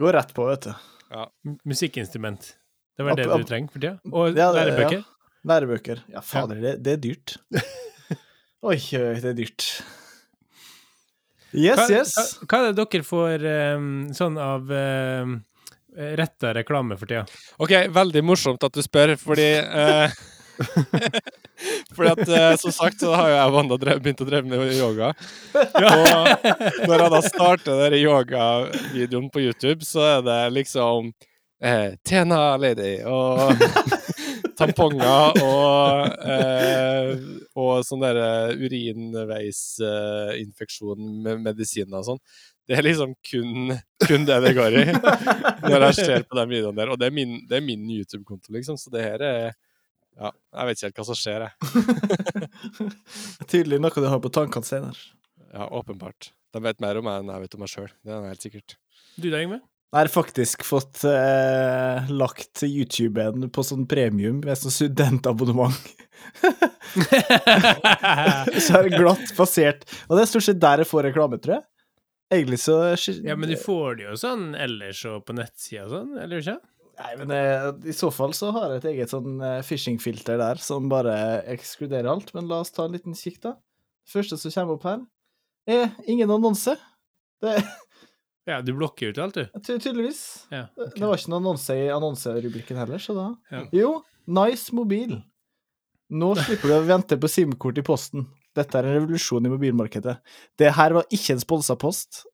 går rett på, vet du. Ja. musikkinstrument. Det var det du trenger for tida. Og Ja, det- lærebøker. Lærebøker. Ja, fader, det, det er dyrt. Oi, oi, det er dyrt. Yes, Hva, yes. hva, hva er det dere får um, sånn av um, retta reklame for tida? OK, veldig morsomt at du spør, fordi uh, Fordi at eh, som sagt så har jo jeg og Wanda drev, begynt å dreve med yoga. Og når jeg da starter den yogavideoen på YouTube, så er det liksom eh, Tena Lady og tamponger og eh, og sånn derre urinveisinfeksjon med medisiner og sånn. Det er liksom kun, kun det det går i når jeg ser på den videoen der. Og det er min, min YouTube-konto, liksom, så det her er Ja, jeg vet ikke helt hva som skjer, jeg. Tydelig noe du har på tankene senere. Ja, åpenbart. De vet mer om meg enn jeg vet om meg sjøl. Det er helt sikkert. Du da, Yngve? Jeg har faktisk fått eh, lagt YouTuben på sånn premium med sånn studentabonnement. så er det glatt basert. Og det er stort sett der jeg får reklame, tror jeg. Egentlig så ja, men du får det jo sånn ellers og på nettsida og sånn, eller ikke? Nei, men eh, i så fall så har jeg et eget sånn eh, phishing-filter der som bare ekskluderer alt. Men la oss ta en liten kikk, da. Det første som kommer opp her, er ingen annonse. Det Ja, du blokker ut alt, du. ty tydeligvis. Ja, Det- Det var ikke noen annonse i annonserubrikken heller, så da Ja. Jo, nice mobil. Nå slipper du å vente på SIM-kort i posten. Dette er en revolusjon i mobilmarkedet. Det her var ikke en sponsa post,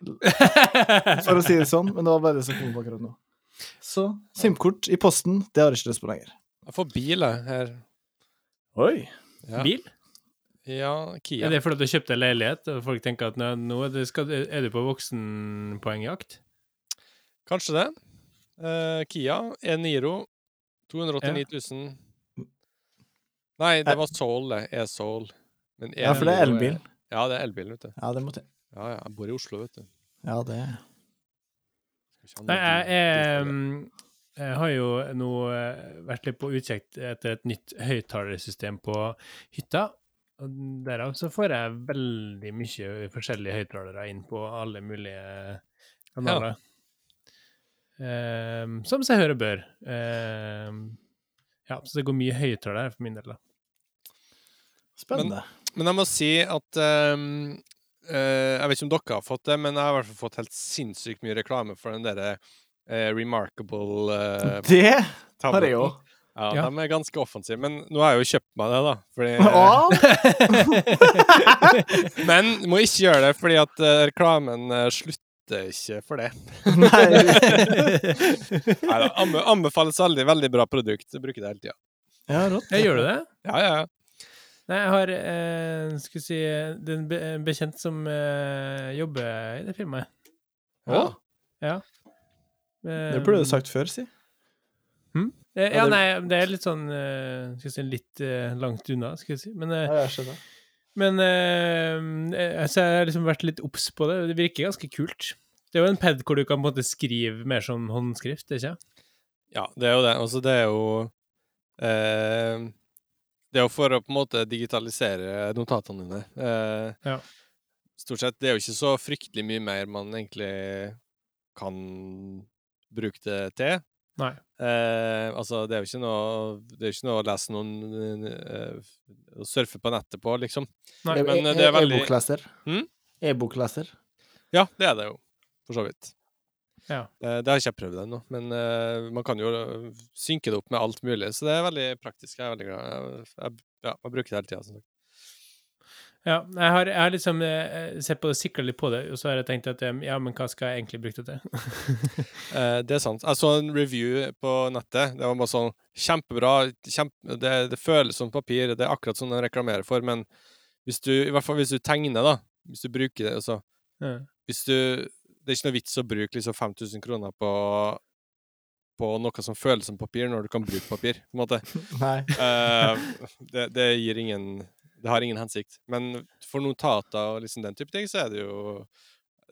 for å si det sånn, men det var bare det som kom akkurat nå. Så SIM-kort i posten, det har jeg ikke lyst på lenger. Jeg får bil, her. Oi. Ja, Bil? Ja Kia. Er det fordi du kjøpte leilighet, og folk tenker at nå, er, det, skal, er du på voksenpoengjakt? Kanskje det. Uh, Kia E-Niro 289 000. Nei, det var Soul, det. E-Soul. Men Ja, for det er elbil. Ja, det er elbil, vet du. Ja, det måtte jeg. Ja, ja, jeg bor i Oslo, vet du. Ja, det Nei, jeg, jeg, jeg har jo nå eh, vært litt på utkikk etter et nytt høyttalersystem på hytta. Derav så får jeg veldig mye forskjellige høyttalere inn på alle mulige kanaler. Ehm, som seg hør og bør. Ehm, ja, så det går mye høyttaler for min del, da. Spennende. Men jeg må si at um, uh, Jeg vet ikke om dere har fått det, men jeg har i hvert fall fått helt sinnssykt mye reklame for den derre uh, Remarkable uh, det har jeg jo. Ja, Ja. De er ganske offensive. Men nå har jeg jo kjøpt meg det, da. Fordi, men må ikke gjøre det, fordi at eh, reklamen eh, slutter ikke for det. Nei. Neida, anbefales veldig. Veldig bra produkt. Jeg bruker det hele tida. Ja, rått. Jeg gjør du det? Ja, ja, ja. Nei, jeg har eh, skal vi si, det er en bekjent som eh, jobber i det firmaet. ja. Ja. Det burde du sagt før, si. Eh, Ja, ja, nei, det er litt sånn eh, Skal jeg si litt eh, langt unna, skal jeg si. Men, eh, Ja, jeg skjønner. men eh, eh, jeg har liksom vært litt obs på det. Det virker ganske kult. Det er jo en pad hvor du kan på en måte skrive mer som håndskrift, ikke? Ja, det er jo det. Altså, det er jo eh, Det er jo for å på en måte digitalisere notatene dine. Eh, Ja. Stort sett. Det er jo ikke så fryktelig mye mer man egentlig kan bruke det til. Nei. Eh, altså, det er jo ikke noe Det er jo ikke noe å lese noen eh, surfe på nettet på, liksom. Nei. E- men e- det er veldig- E-bokleser. Hmm? E-bokleser. Ja, det er det jo, for så vidt. Ja. Eh, det har ikke jeg prøvd ennå, men eh, man kan jo eh, synke det opp med alt mulig, så det er veldig praktisk. Jeg er veldig glad. Jeg, jeg, ja, jeg bruker det hele tida, som sagt. Ja, jeg har, jeg har liksom jeg sett på det, sikra litt på det, og så har jeg tenkt at eh, ja, men hva skal jeg egentlig bruke det til? Eh, det er sant. Jeg så en review på nettet. Det var bare sånn kjempebra. Kjempe, det, det føles som papir. Det er akkurat sånn den reklamerer for, men hvis du, i hvert fall hvis du tegner, da Hvis du bruker det, altså Ja. Hvis du Det er ikke noe vits å bruke liksom 5000 kroner på på noe som føles som papir, når du kan bruke papir, på en måte. Nei. Eh, det, det gir ingen Det har ingen hensikt. Men for notater og liksom den type ting, så er det jo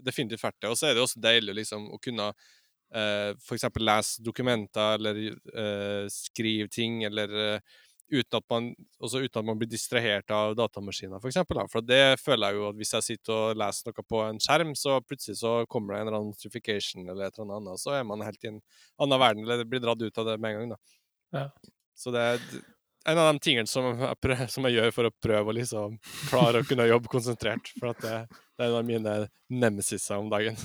definitivt verdt det. Og så er det også deilig liksom, å kunne uh, f.eks. lese dokumenter eller eh, skrive ting, eller eh, uten at man uten at man blir distrahert av datamaskiner, for eksempel, da. For det føler jeg jo at hvis jeg sitter og leser noe på en skjerm, så plutselig så kommer det en eller annen notification eller et eller annet, så er man helt i en annen verden, eller blir dratt ut av det med en gang, da. Ja. Så det er en av de tingene som jeg, prøv, som jeg gjør for å prøve å liksom klare å kunne jobbe konsentrert. For at det, det er en av mine nemesiser om dagen.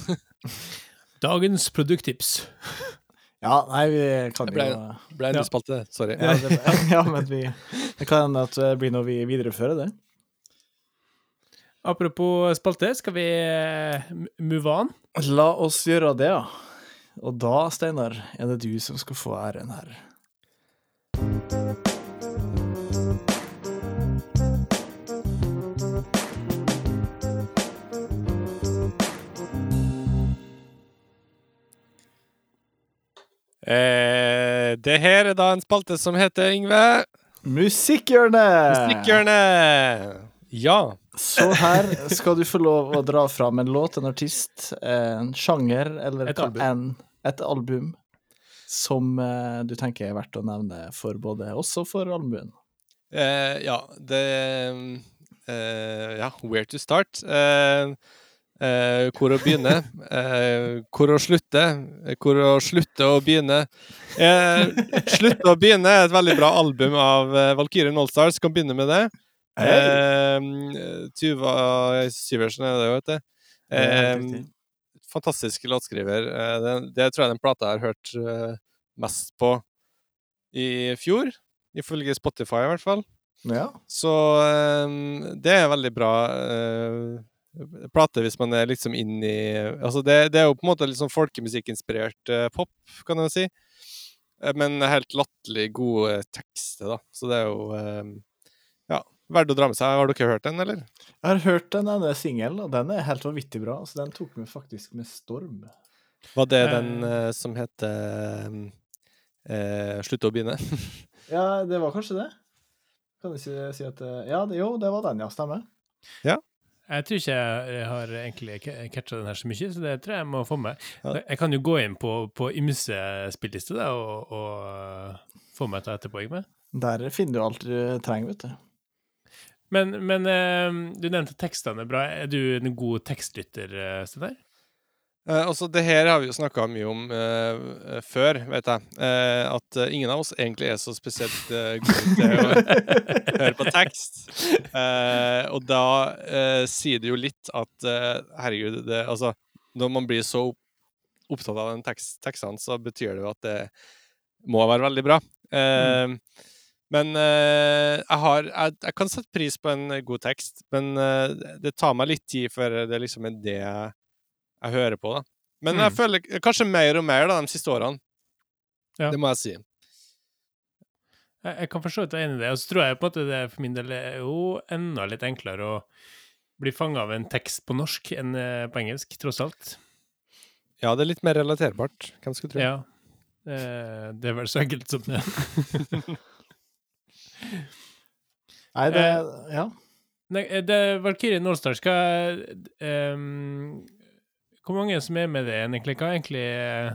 Dagens produkttips. Ja, nei, vi kan Det ble- jo Ble en Ja. ny spalte, sorry. ja, det, ja, men vi Det kan hende at det blir noe vi viderefører, det. Apropos spalte, skal vi eh, move on? La oss gjøre det, ja. Og da, Steinar, er det du som skal få æren her. Eh, det her er da en spalte som heter Yngve Musikkhjørnet! Stikkhjørnet. Ja. Så her skal du få lov å dra fram en låt, en artist, en sjanger eller Et album. en, et album som eh, du tenker er verdt å nevne for både oss og for allmuen. Eh, ja, det eh, Ja, where to start? Eh, eh, hvor å begynne? Eh, hvor å slutte? Hvor å slutte å begynne? Eh, 'Slutte å begynne' er et veldig bra album av eh, Valkyrien Allstars. Kan begynne med det. Eh, Tuva Syversen er det jo, vet du. Det er Eh, fantastisk låtskriver. Eh, det, det tror jeg den plata jeg har hørt eh, mest på i fjor. Ifølge Spotify, i hvert fall. Ja. Så ehm, det er veldig bra eh, plate hvis man er liksom inn i Altså det, det er jo på en måte litt sånn folkemusikkinspirert uh, pop, kan jeg si. Eh, men helt latterlig gode tekster, da. Så det er jo ehm, ja, verdt å dra med seg. Har dere hørt den, eller? Jeg har hørt den ene singelen, og den er helt vanvittig bra. Så den tok meg faktisk med storm. Var det den eh, som heter uh, Slutte å begynne? Ja, det var kanskje det. Kan ikke si at Ja, det, jo, det var den, ja. Stemmer. Jeg tror ikke jeg har egentlig ca- catcha den her så mye, så det tror jeg jeg må få med. Jeg kan jo gå inn på, på ymse spilllister og, og få meg til etterpå. Ikke med? Der finner du alt du trenger, vet du. Men, men eh, du nevnte tekstene bra. Er du en god tekstlytter, eh, Steinar? Eh, altså, det her har vi jo snakka mye om eh, eh, før, vet jeg. Eh, at eh, ingen av oss egentlig er så spesielt gode til å høre på tekst. Og da sier det jo litt at herregud, det, altså Når man blir så opptatt av den tekst, tekstene, så betyr det jo at det må være veldig bra. Mm. Men jeg har jeg, jeg kan sette pris på en god tekst, men det tar meg litt tid før det liksom er det jeg jeg hører på, da. Men jeg Mm. føler kanskje mer og mer da, de siste årene. Ja. Det må jeg si. Jeg, jeg kan forstå at jeg er enig i det. Og så tror jeg på at det for min del er jo enda litt enklere å bli fanga av en tekst på norsk enn eh, på engelsk, tross alt. Ja, det er litt mer relaterbart. Hvem skulle tro? Ja. Eh, det er vel så enkelt som det. Nei, det Eh, Ja. Nei, eh, det Valkyrien Allstar skal ehm, Hvor mange som er med det egentlig? Hva er egentlig eh,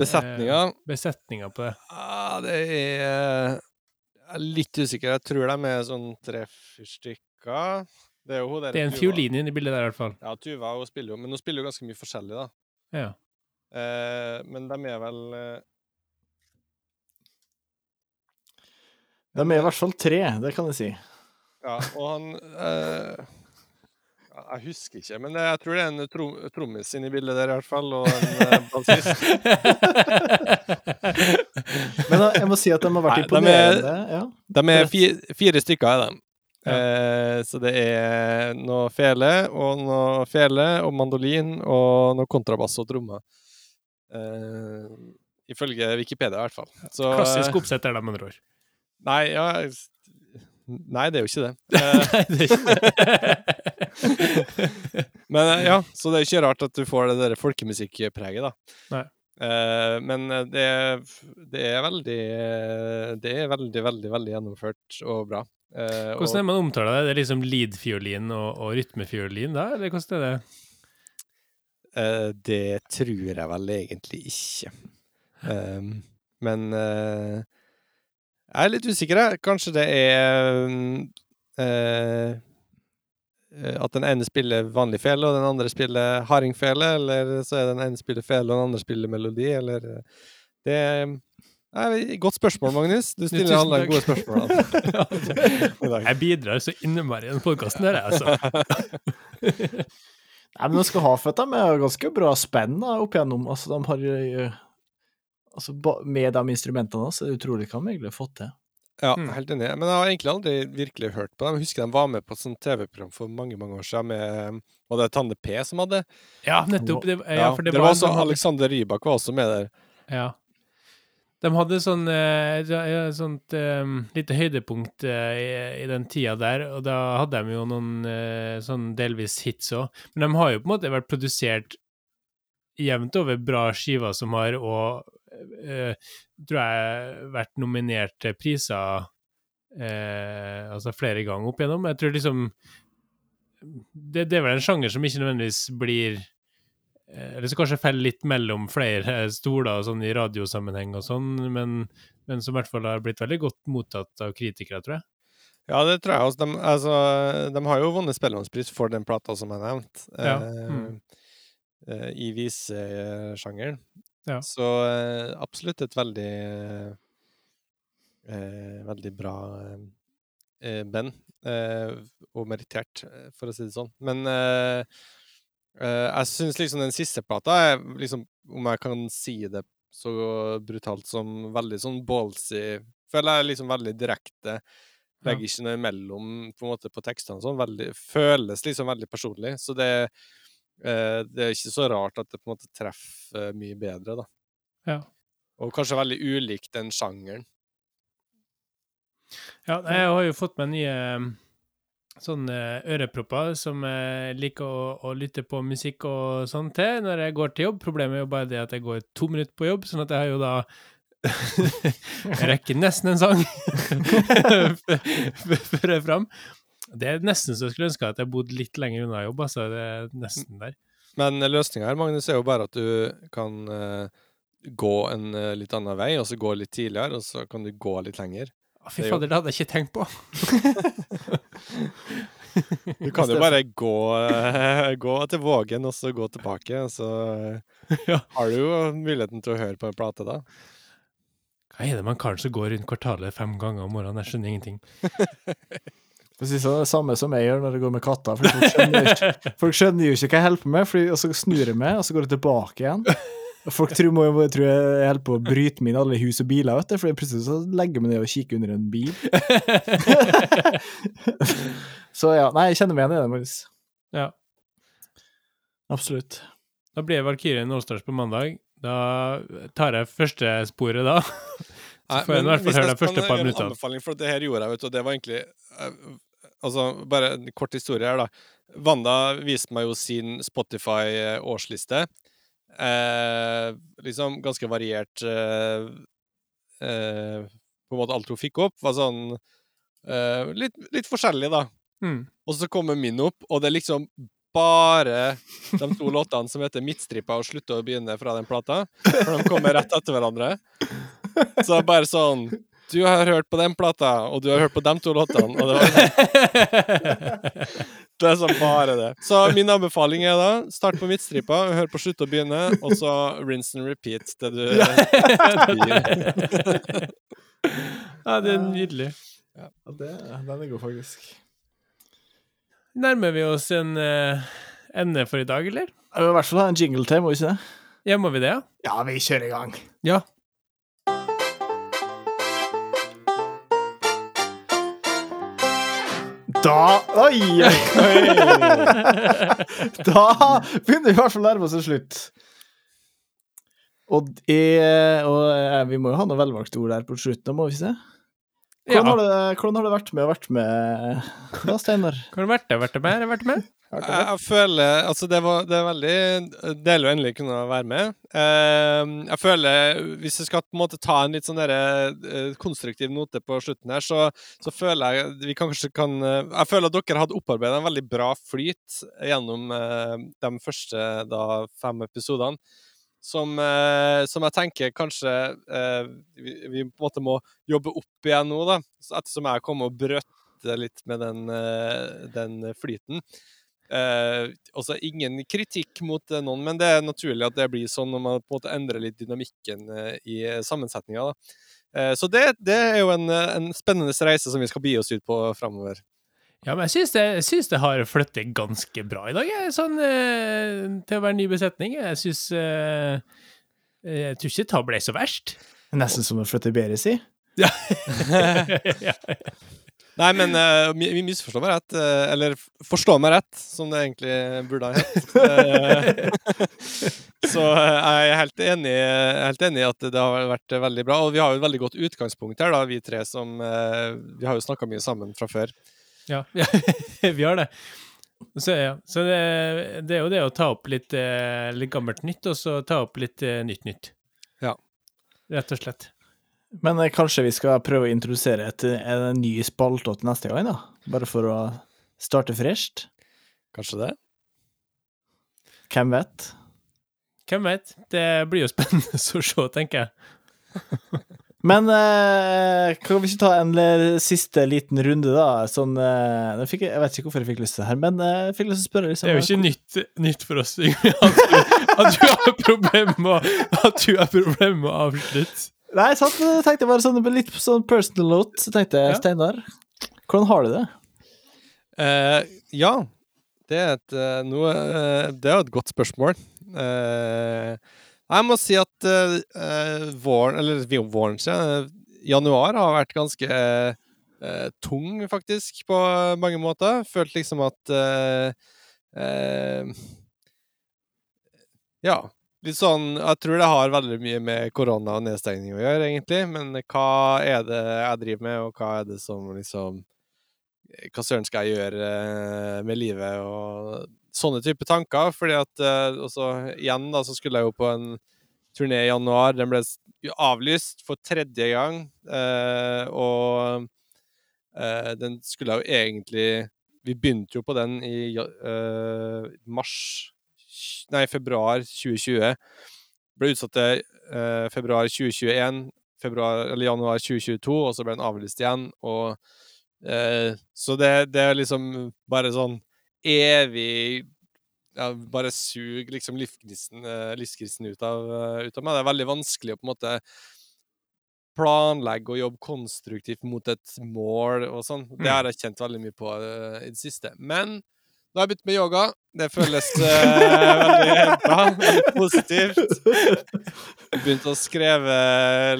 Besetninga besetninga på det? ah, Det er Jeg er litt usikker. Jeg tror de er sånn tre-fire stykker. Det er jo hun der Det er en fiolin inne i bildet der, i hvert fall. Ja, Tuva hun spiller jo, men hun spiller jo ganske mye forskjellig, da. Ja. Eh, men de er vel eh, De er i hvert fall tre, det kan jeg si. Ja, og han eh, Jeg husker ikke, men jeg tror det er en trom trommis inne i bildet der, i hvert fall, og en eh, bassist. Men eh, jeg må si at de har vært Nei, de er- imponerende. Ja. De er fire, fire stykker, er de. Ja. Eh, så det er noe fele, og noe fele, og mandolin, og noe kontrabass og trommer. Eh, ifølge Wikipedia, i hvert fall. Så, Klassisk eh, oppsett er de, med andre ord. Nei, ja Nei, det er jo ikke det. Eh, Nei, det er ikke det. men eh, ja, så det er ikke rart at du får det der folkemusikkpreget, da. Nei. Eh, men det, det er veldig Det er veldig, veldig, veldig gjennomført og bra. Hvordan er det man omtaler det? Det er liksom lead-fiolin og, og rytmefiolin, da? Eller hvordan er det? Det tror jeg vel egentlig ikke. Um, men eh, jeg er litt usikker, jeg. Kanskje det er eh, At den ene spiller vanlig fele, og den andre spiller hardingfele, eller så er den ene spiller fele, og den andre spiller melodi, eller eh, Det er Godt spørsmål, Magnus. Du stiller alle takk. gode spørsmål. altså. Jeg bidrar så innmari i den podkasten der, jeg, altså. Nei, men de skal ha for at de er ganske bra spenn da, opp igjennom. Altså, de har altså, Med de instrumentene så er det utrolig hva de egentlig har fått til. Ja, Mm. helt enig. Men jeg har egentlig aldri virkelig hørt på dem. Jeg husker de var med på et sånt TV-program for mange mange år siden med Var det Tande P som hadde? Ja, nettopp. Det, ja, for det, det var var, også hadde- Alexander Rybak var også med der. Ja. De hadde sånn eh, ja, ja, sånt um, lite høydepunkt eh, i, i den tida der, og da hadde de jo noen eh, sånn delvis hits òg. Men de har jo på en måte vært produsert jevnt over bra skiver som har og tror jeg vært nominert til priser eh, altså flere ganger opp igjennom. Jeg tror liksom det, det er vel en sjanger som ikke nødvendigvis blir eh, Eller som kanskje faller litt mellom flere stoler sånn i radiosammenheng og sånn, men, men som i hvert fall har blitt veldig godt mottatt av kritikere, tror jeg. Ja, det tror jeg også. De, altså, de har jo vunnet Spellemannspris for den plata som jeg nevnte, Ja, eh, mm. eh, i visesjangeren. Ja. Så eh, absolutt et veldig eh, Veldig bra eh, band. Eh, og merittert, eh, for å si det sånn. Men eh, eh, jeg syns liksom den siste plata er liksom, om jeg kan si det så brutalt som veldig sånn ballsy Føler jeg liksom veldig direkte. Legger ikke noe imellom på en måte på tekstene og sånn. Føles liksom veldig personlig. Så det, eh, det er ikke så rart at det på en måte treffer mye bedre, da. Ja. Og kanskje veldig ulikt den sjangeren. Ja, jeg har jo fått meg nye sånne ørepropper som jeg liker å, å lytte på musikk og sånn til når jeg går til jobb. Problemet er jo bare det at jeg går to minutter på jobb, sånn at jeg har jo da Jeg rekker nesten en sang før jeg er fram. Det er nesten så jeg skulle ønske at jeg bodde litt lenger unna jobb, altså. Det er nesten der. Men løsninga her, Magnus, er jo bare at du kan uh, gå en uh, litt annen vei, og så gå litt tidligere, og så kan du gå litt lenger. Å, Fy er fader, det hadde jeg ikke tenkt på. Du kan jo bare gå, uh, gå til Vågen, og så gå tilbake, og så Ja. har du jo muligheten til å høre på en plate, da. Hva er det man kan som går rundt kvartalet fem ganger om morgenen? Jeg skjønner ingenting. For det det samme som jeg gjør når jeg går med katter. Folk, skjønner jo ikke, folk skjønner jo ikke hva jeg holder på med, fordi, og så snur jeg meg, og så går jeg tilbake igjen. Og Folk tror, må, må, tror jeg holder på å bryte meg inn alle hus og biler, vet du, for plutselig så legger jeg meg ned og kikker under en bil. så ja, nei, jeg kjenner meg igjen i det, Magnus. Ja. Absolutt. Da blir Valkyrien Allstars på mandag. Da tar jeg første sporet da. Så får jeg i hvert fall høre de første par minuttene. Anbefaling, for det her gjorde jeg, vet du, og det var egentlig eh, Altså, bare en kort historie her, da. Wanda viste meg jo sin Spotify-årsliste. Eh, liksom ganske variert eh, eh, På en måte alt hun fikk opp, var sånn eh, litt, litt forskjellig, da. Mm. Og så kommer min opp, og det er liksom bare de to låtene som heter 'Midtstripa' og 'Slutte å begynne' fra den plata. For de kommer rett etter hverandre. Så det er bare sånn Du har hørt på den plata, og du har hørt på de to låtene. Og det, var, det er sånn bare det. Så min anbefaling er da start på midtstripa, hør på 'Slutt og begynne', og så rinse and repeat det du ja, det er nydelig. Ja, det, den er god, faktisk. Nærmer vi oss en uh, ende for i dag, eller? I hvert fall ha en jingle til, må vi ikke det? Ja, må vi det, ja? Ja, vi kjører i gang. Ja. Da Oi, oi! Da begynner vi i hvert fall å nærme oss en slutt. Og, det, og eh, vi må jo ha noen velvalgte ord der på slutten, må vi ikke det? Ja. Hvordan, har det, hvordan har det vært med å vært med da, Steinar? Har du vært? Vært med? Vært med? Jeg, jeg føler Altså, det, var, det er veldig deilig å endelig kunne være med. Eh, jeg føler Hvis jeg skal på en måte ta en litt sånn eh, konstruktiv note på slutten her, så, så føler jeg vi kanskje kan eh, Jeg føler at dere hadde opparbeida en veldig bra flyt gjennom eh, de første da, fem episodene. Som, eh, som jeg tenker kanskje eh, vi, vi på en måte må jobbe opp igjen nå, da. Ettersom jeg kom og brøt litt med den, eh, den flyten. Eh, også ingen kritikk mot eh, noen, men det er naturlig at det blir sånn når man på en måte endrer litt dynamikken eh, i sammensetninga. Så det, det er jo en, en spennende reise som vi skal bi oss ut på framover. Ja, men jeg syns det, jeg syns det har flyttet ganske bra i dag, jeg, sånn eh, til å være ny besetning. Jeg syns eh, Jeg tror ikke det ble så verst. Nesten som å flytte bedre, si. ja. Nei, men uh, vi vi misforstår meg rett. Uh, eller forstår meg rett, som det egentlig burde ha hett. Eh, så eh, jeg er helt enig, helt enig i at det har vært veldig bra. Og vi har jo et veldig godt utgangspunkt her, da, vi tre som eh, Vi har jo snakka mye sammen fra før. Ja, ja, vi har det. Så, ja. så det, det er jo det å ta opp litt, eh, litt gammelt nytt, og så ta opp litt eh, nytt nytt. Ja. Rett og slett. Men eh, kanskje vi skal prøve å introdusere et, en ny spalte til neste gang, da? Bare for å starte fresht? Kanskje det? Hvem vet? Hvem vet? Det blir jo spennende å se, tenker jeg. Men eh, kan vi ikke ta en siste liten runde, da? Sånn eh, jeg, jeg vet ikke hvorfor jeg fikk lyst til det her, men eh, jeg fikk lyst til å spørre liksom, Det er jo ikke nytt, nytt for oss Ingrid, at, du- at du har problemer med, problemer med å avslutte. Nei, sant, jeg tenkte bare sånn litt sånn personal note, så tenkte jeg, Ja. Steinar, hvordan har du det? Eh, ja, det er et eh, noe eh, Det er jo et godt spørsmål. Eh, jeg må si at eh, eh, våren, eller våren siden, januar har vært ganske uh, tung, faktisk, på mange måter. Følt liksom at uh, eh, Ja. Litt sånn Jeg tror det har veldig mye med korona og nedstengning å gjøre, egentlig. Men hva er det jeg driver med, og hva er det som liksom hva søren skal jeg gjøre eh, med livet, og sånne type tanker. Fordi at eh, også, igjen da, så skulle jeg jo på en turné i januar. Den ble avlyst for tredje gang. eh, og eh, den skulle jo egentlig Vi begynte jo på den i eh, mars Nei, februar 2020. Ble utsatt til eh, februar 2021, februar, eller januar 2022, og så ble den avlyst igjen. Og eh, Så det, det er liksom bare sånn evig ja, Bare sug liksom livsgnisten, eh, ut, av, eh, ut av meg. Det er veldig vanskelig å på en måte planlegge og jobbe konstruktivt mot et mål og sånn. Det har jeg kjent veldig mye på uh, i det siste. Men nå har jeg begynt med yoga. Det føles uh, veldig bra. Veldig positivt. Begynt å skrive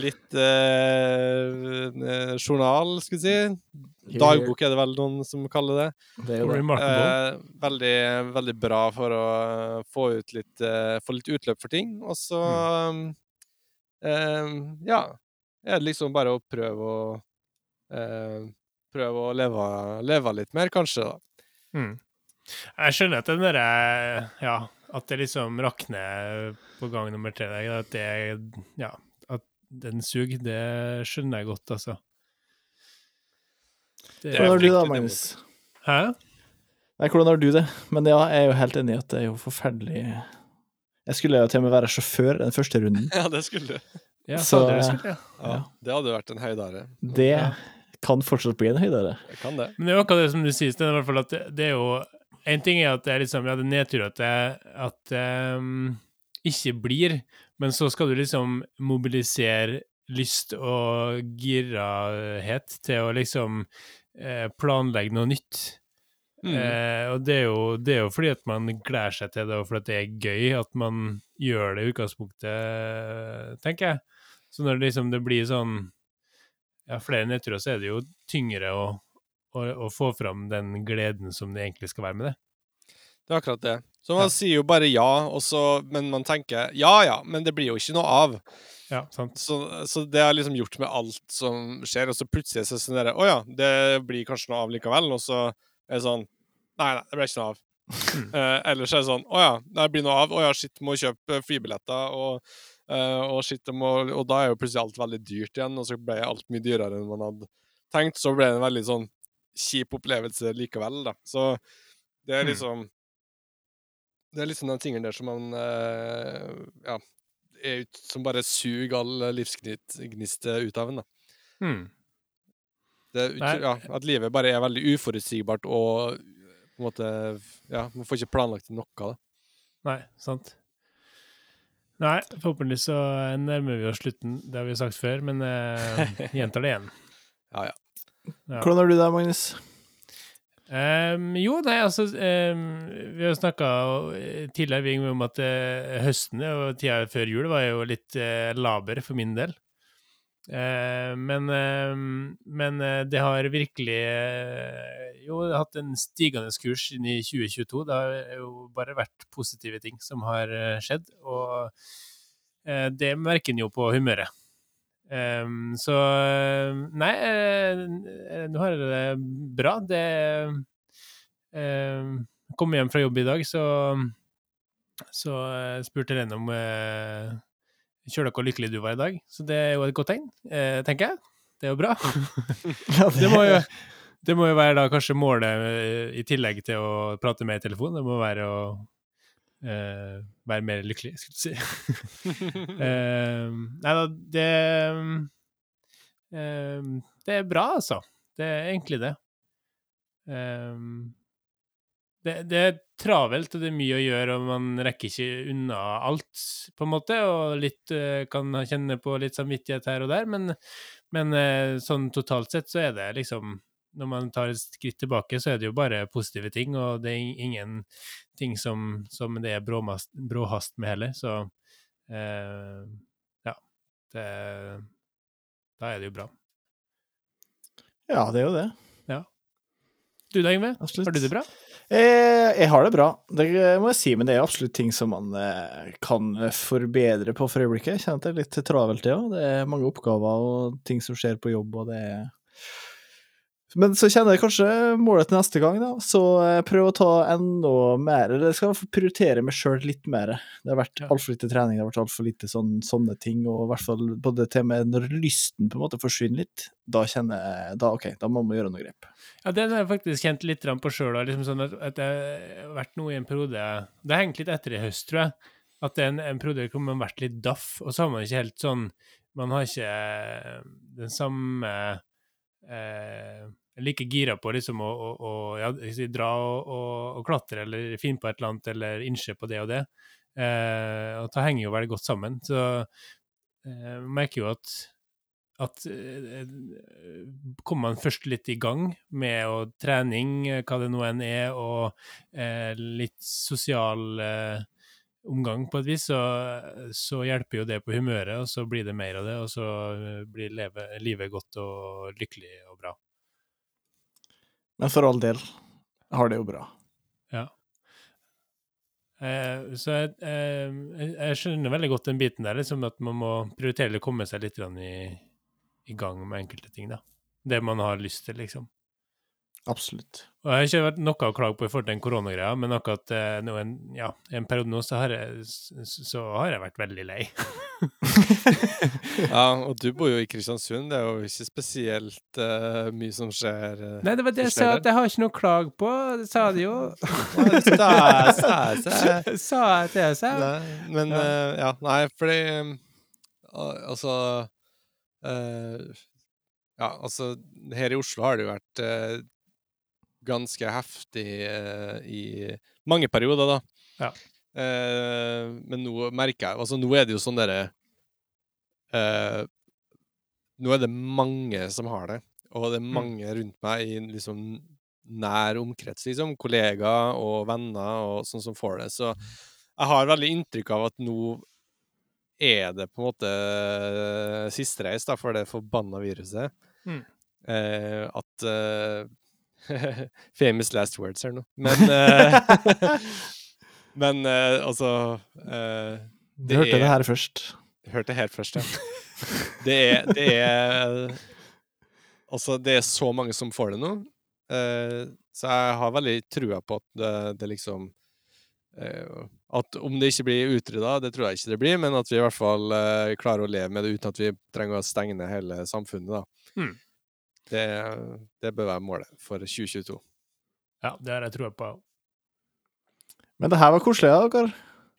litt uh, journal, skal vi si. Dagbok er det vel noen som kaller det. Det er det. Eh, veldig, veldig bra for å få ut litt eh, Få litt utløp for ting. Og så eh, Ja. Er det liksom bare å prøve å eh, Prøve å leve, leve litt mer, kanskje, da. Mm. Jeg skjønner at den derre Ja, at det liksom rakner på gang nummer tre. At det Ja, at den suger, det skjønner jeg godt, altså. Det, Hvordan har du det, Magnus? hæ? Nei, hvordan har du det? Men ja, jeg er jo helt enig i at det er jo forferdelig Jeg skulle jo til og med være sjåfør den første runden. Ja, det skulle du. Ja, Så, det skulle ja. Ja, Det hadde vært en høydare. Det kan fortsatt bli en høydare. Det kan det. Men det er jo akkurat det som du sier, Sten, i hvert fall at det, det er jo En ting er at det er liksom, ja, det er nedtur at det, at um, ikke blir, men så skal du liksom mobilisere lyst og girahet til å liksom planlegge noe nytt. Mm. Eh, og det er, jo, det er jo fordi at man gleder seg til det, og fordi det er gøy at man gjør det i utgangspunktet, tenker jeg. Så når det liksom det blir sånn ja, flere nedturer, så er det jo tyngre å, å, å få fram den gleden som det egentlig skal være med det. Det er akkurat det. Så man Ja. sier jo bare ja, så, men man tenker ja ja, men det blir jo ikke noe av. Ja, sant. Så, så det har liksom gjort med alt som skjer, og så plutselig så er det sånn derre Å ja, det blir kanskje noe av likevel, og så er det sånn Nei, nei, det ble ikke noe av. uh, ellers er det sånn Å ja, det blir noe av. Å ja, shit, må kjøpe flybilletter, og, uh, og shit, må Og da er jo plutselig alt veldig dyrt igjen, og så ble alt mye dyrere enn man hadde tenkt. Så ble det en veldig sånn kjip opplevelse likevel, da. Så det er Mm. liksom Det er liksom den tingen der som man eh, Ja, er ut, som bare suger all livsgnist ut av en, da. Mm. Det ut, ja, at livet bare er veldig uforutsigbart og på en måte Ja, man får ikke planlagt noe. av det. Nei, sant. Nei, forhåpentligvis så nærmer vi oss slutten. Det har vi sagt før, men eh, gjentar det igjen. Ja, ja. Ja. Hvordan har du det, Magnus? Ehm, jo, nei, altså um, Vi har snakka tidligere om at uh, høsten og tida før jul var jo litt uh, laber for min del. Uh, men uh, men eh, det har virkelig eh, jo hatt en stigende kurs inn i 2022. Det har jo bare vært positive ting som har eh, skjedd, og eh, det merker en jo på humøret. Ehm, så eh, Nei, eh, eh, nå har jeg det bra. Det um, Kom hjem fra jobb i dag, så så eh, spurte Lene om uh, Kjør dere hvor lykkelig du var i dag. Så det er jo et godt tegn, uh, tenker jeg. Det er jo bra. Det må jo, det må jo være da kanskje målet, eh, i tillegg til å prate med i telefon, det må være å eh, være mer lykkelig, skulle du si. Eh, nei da, det eh, Det er bra, altså. Det er egentlig det. Eh, det, det er travelt, og det er mye å gjøre, og man rekker ikke unna alt, på en måte, og litt eh, kan kjenne på litt samvittighet her og der, men, men eh, sånn totalt sett så er det liksom Når man tar et skritt tilbake, så er det jo bare positive ting, og det er ingen ting som, som det er bråhast med heller, så eh, ja. Det, da er det jo bra. ja, det er jo det. Du da, Yngve? Har du det bra? Eh, jeg har det bra, det må jeg si, men det er absolutt ting som man eh, kan forbedre på for øyeblikket. Jeg kjenner at det er litt travelt, det òg. Det er mange oppgaver og ting som skjer på jobb, og det er Men så kjenner jeg kanskje målet til neste gang, da. Så prøv å ta enda mer Eller jeg skal prioritere meg sjøl litt mer. Det har vært altfor lite trening, det har vært altfor lite sånn, sånne ting. Og i hvert fall både til med når lysten på en måte forsvinner litt, da kjenner jeg da, OK, da må man gjøre noe grep. Ja, det har jeg faktisk kjent litt på sjøl. Liksom sånn at, at det har vært noe i en periode Det har hengt litt etter i høst, tror jeg. At det er en, en periode hvor man har vært litt daff, og så har man ikke helt sånn Man har ikke den samme eh, like gira på liksom å, å, å ja, dra og, og, og klatre eller finne på et eller annet eller innse på det og det. Eh, og det henger jo veldig godt sammen. Så eh, merker jo at at eh, kommer man først litt i gang med å trening, eh, hva det nå enn er, og eh, litt sosial eh, omgang på et vis, så, så hjelper jo det på humøret, og så blir det mer av det, og så eh, blir leve, livet godt og lykkelig og bra. Men for all del har det jo bra. Ja. Eh, så jeg, eh, jeg- skjønner veldig godt den biten der, liksom at man må prioritere å komme seg litt i, i gang med enkelte ting, da. Det man har lyst til, liksom. Absolutt. Og jeg har ikke vært noe å klage på i forhold til den koronagreia, men akkurat eh, nå en, ja, en periode nå så har, jeg, så har jeg vært veldig lei. Ja, og du bor jo i Kristiansund. Det er jo ikke spesielt uh, mye som skjer. uh, Nei, det var det jeg sa, at jeg har ikke noe å klage på. Det sa de jo. Sa- jeg til seg. Men Ja. uh, ja, nei, fordi um, Altså eh, Ja, altså Her i Oslo har det jo vært ganske heftig uh, i mange perioder, da. Ja. Uh, men nå merker jeg Altså, nå er det jo sånn derre uh, Nå er det mange som har det, og det er Mm. mange rundt meg i liksom nær omkrets, liksom. Kollegaer og venner og sånn som får det. Så jeg har veldig inntrykk av at nå er det på en måte siste reis da, for det forbanna viruset. Mm. Eh, at eh, Famous last words her nå. Men eh, Men eh, altså eh, Du hørte det her først. Hørte det helt først, ja. Det er, det er Altså, det er så mange som får det nå. Uh, så jeg har veldig trua på at det, det liksom uh, At om det ikke blir utrydda, det tror jeg ikke det blir, men at vi i hvert fall uh, klarer å leve med det uten at vi trenger å stenge ned hele samfunnet, da. Mm. Det, det bør være målet for 2022. Ja, det har jeg troa på. Men det her var koselig, da, dere.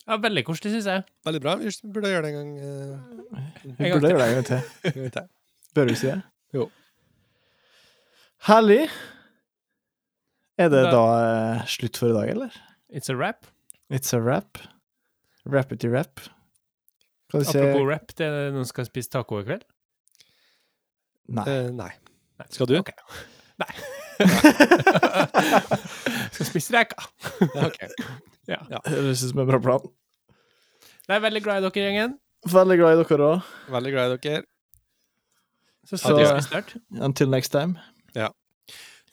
Ja, veldig koselig, syns jeg. Veldig bra. Vi burde gjøre det en gang. Uh, Vi burde gjøre det en gang til. til. Bør vi si det? Jo. Herlig. Er det Da- da eh, slutt for i dag, eller? It's a rap. It's a rap. Rappity rap. Kan du ikke Apropos rap, det er noen som skal spise taco i kveld? Nei. Uh, nei. Skal du? Okay. Nei. skal spise reker. Ja, ok. Høres ut som en bra plan. Jeg er veldig glad i dere, gjengen. Veldig glad i dere òg. Veldig glad i dere. Så Så- Adios. Until next time.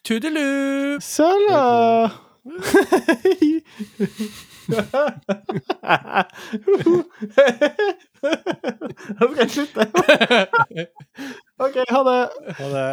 Toodaloo! Sala! Nå skal jeg slutte. OK, ha det. Ha det.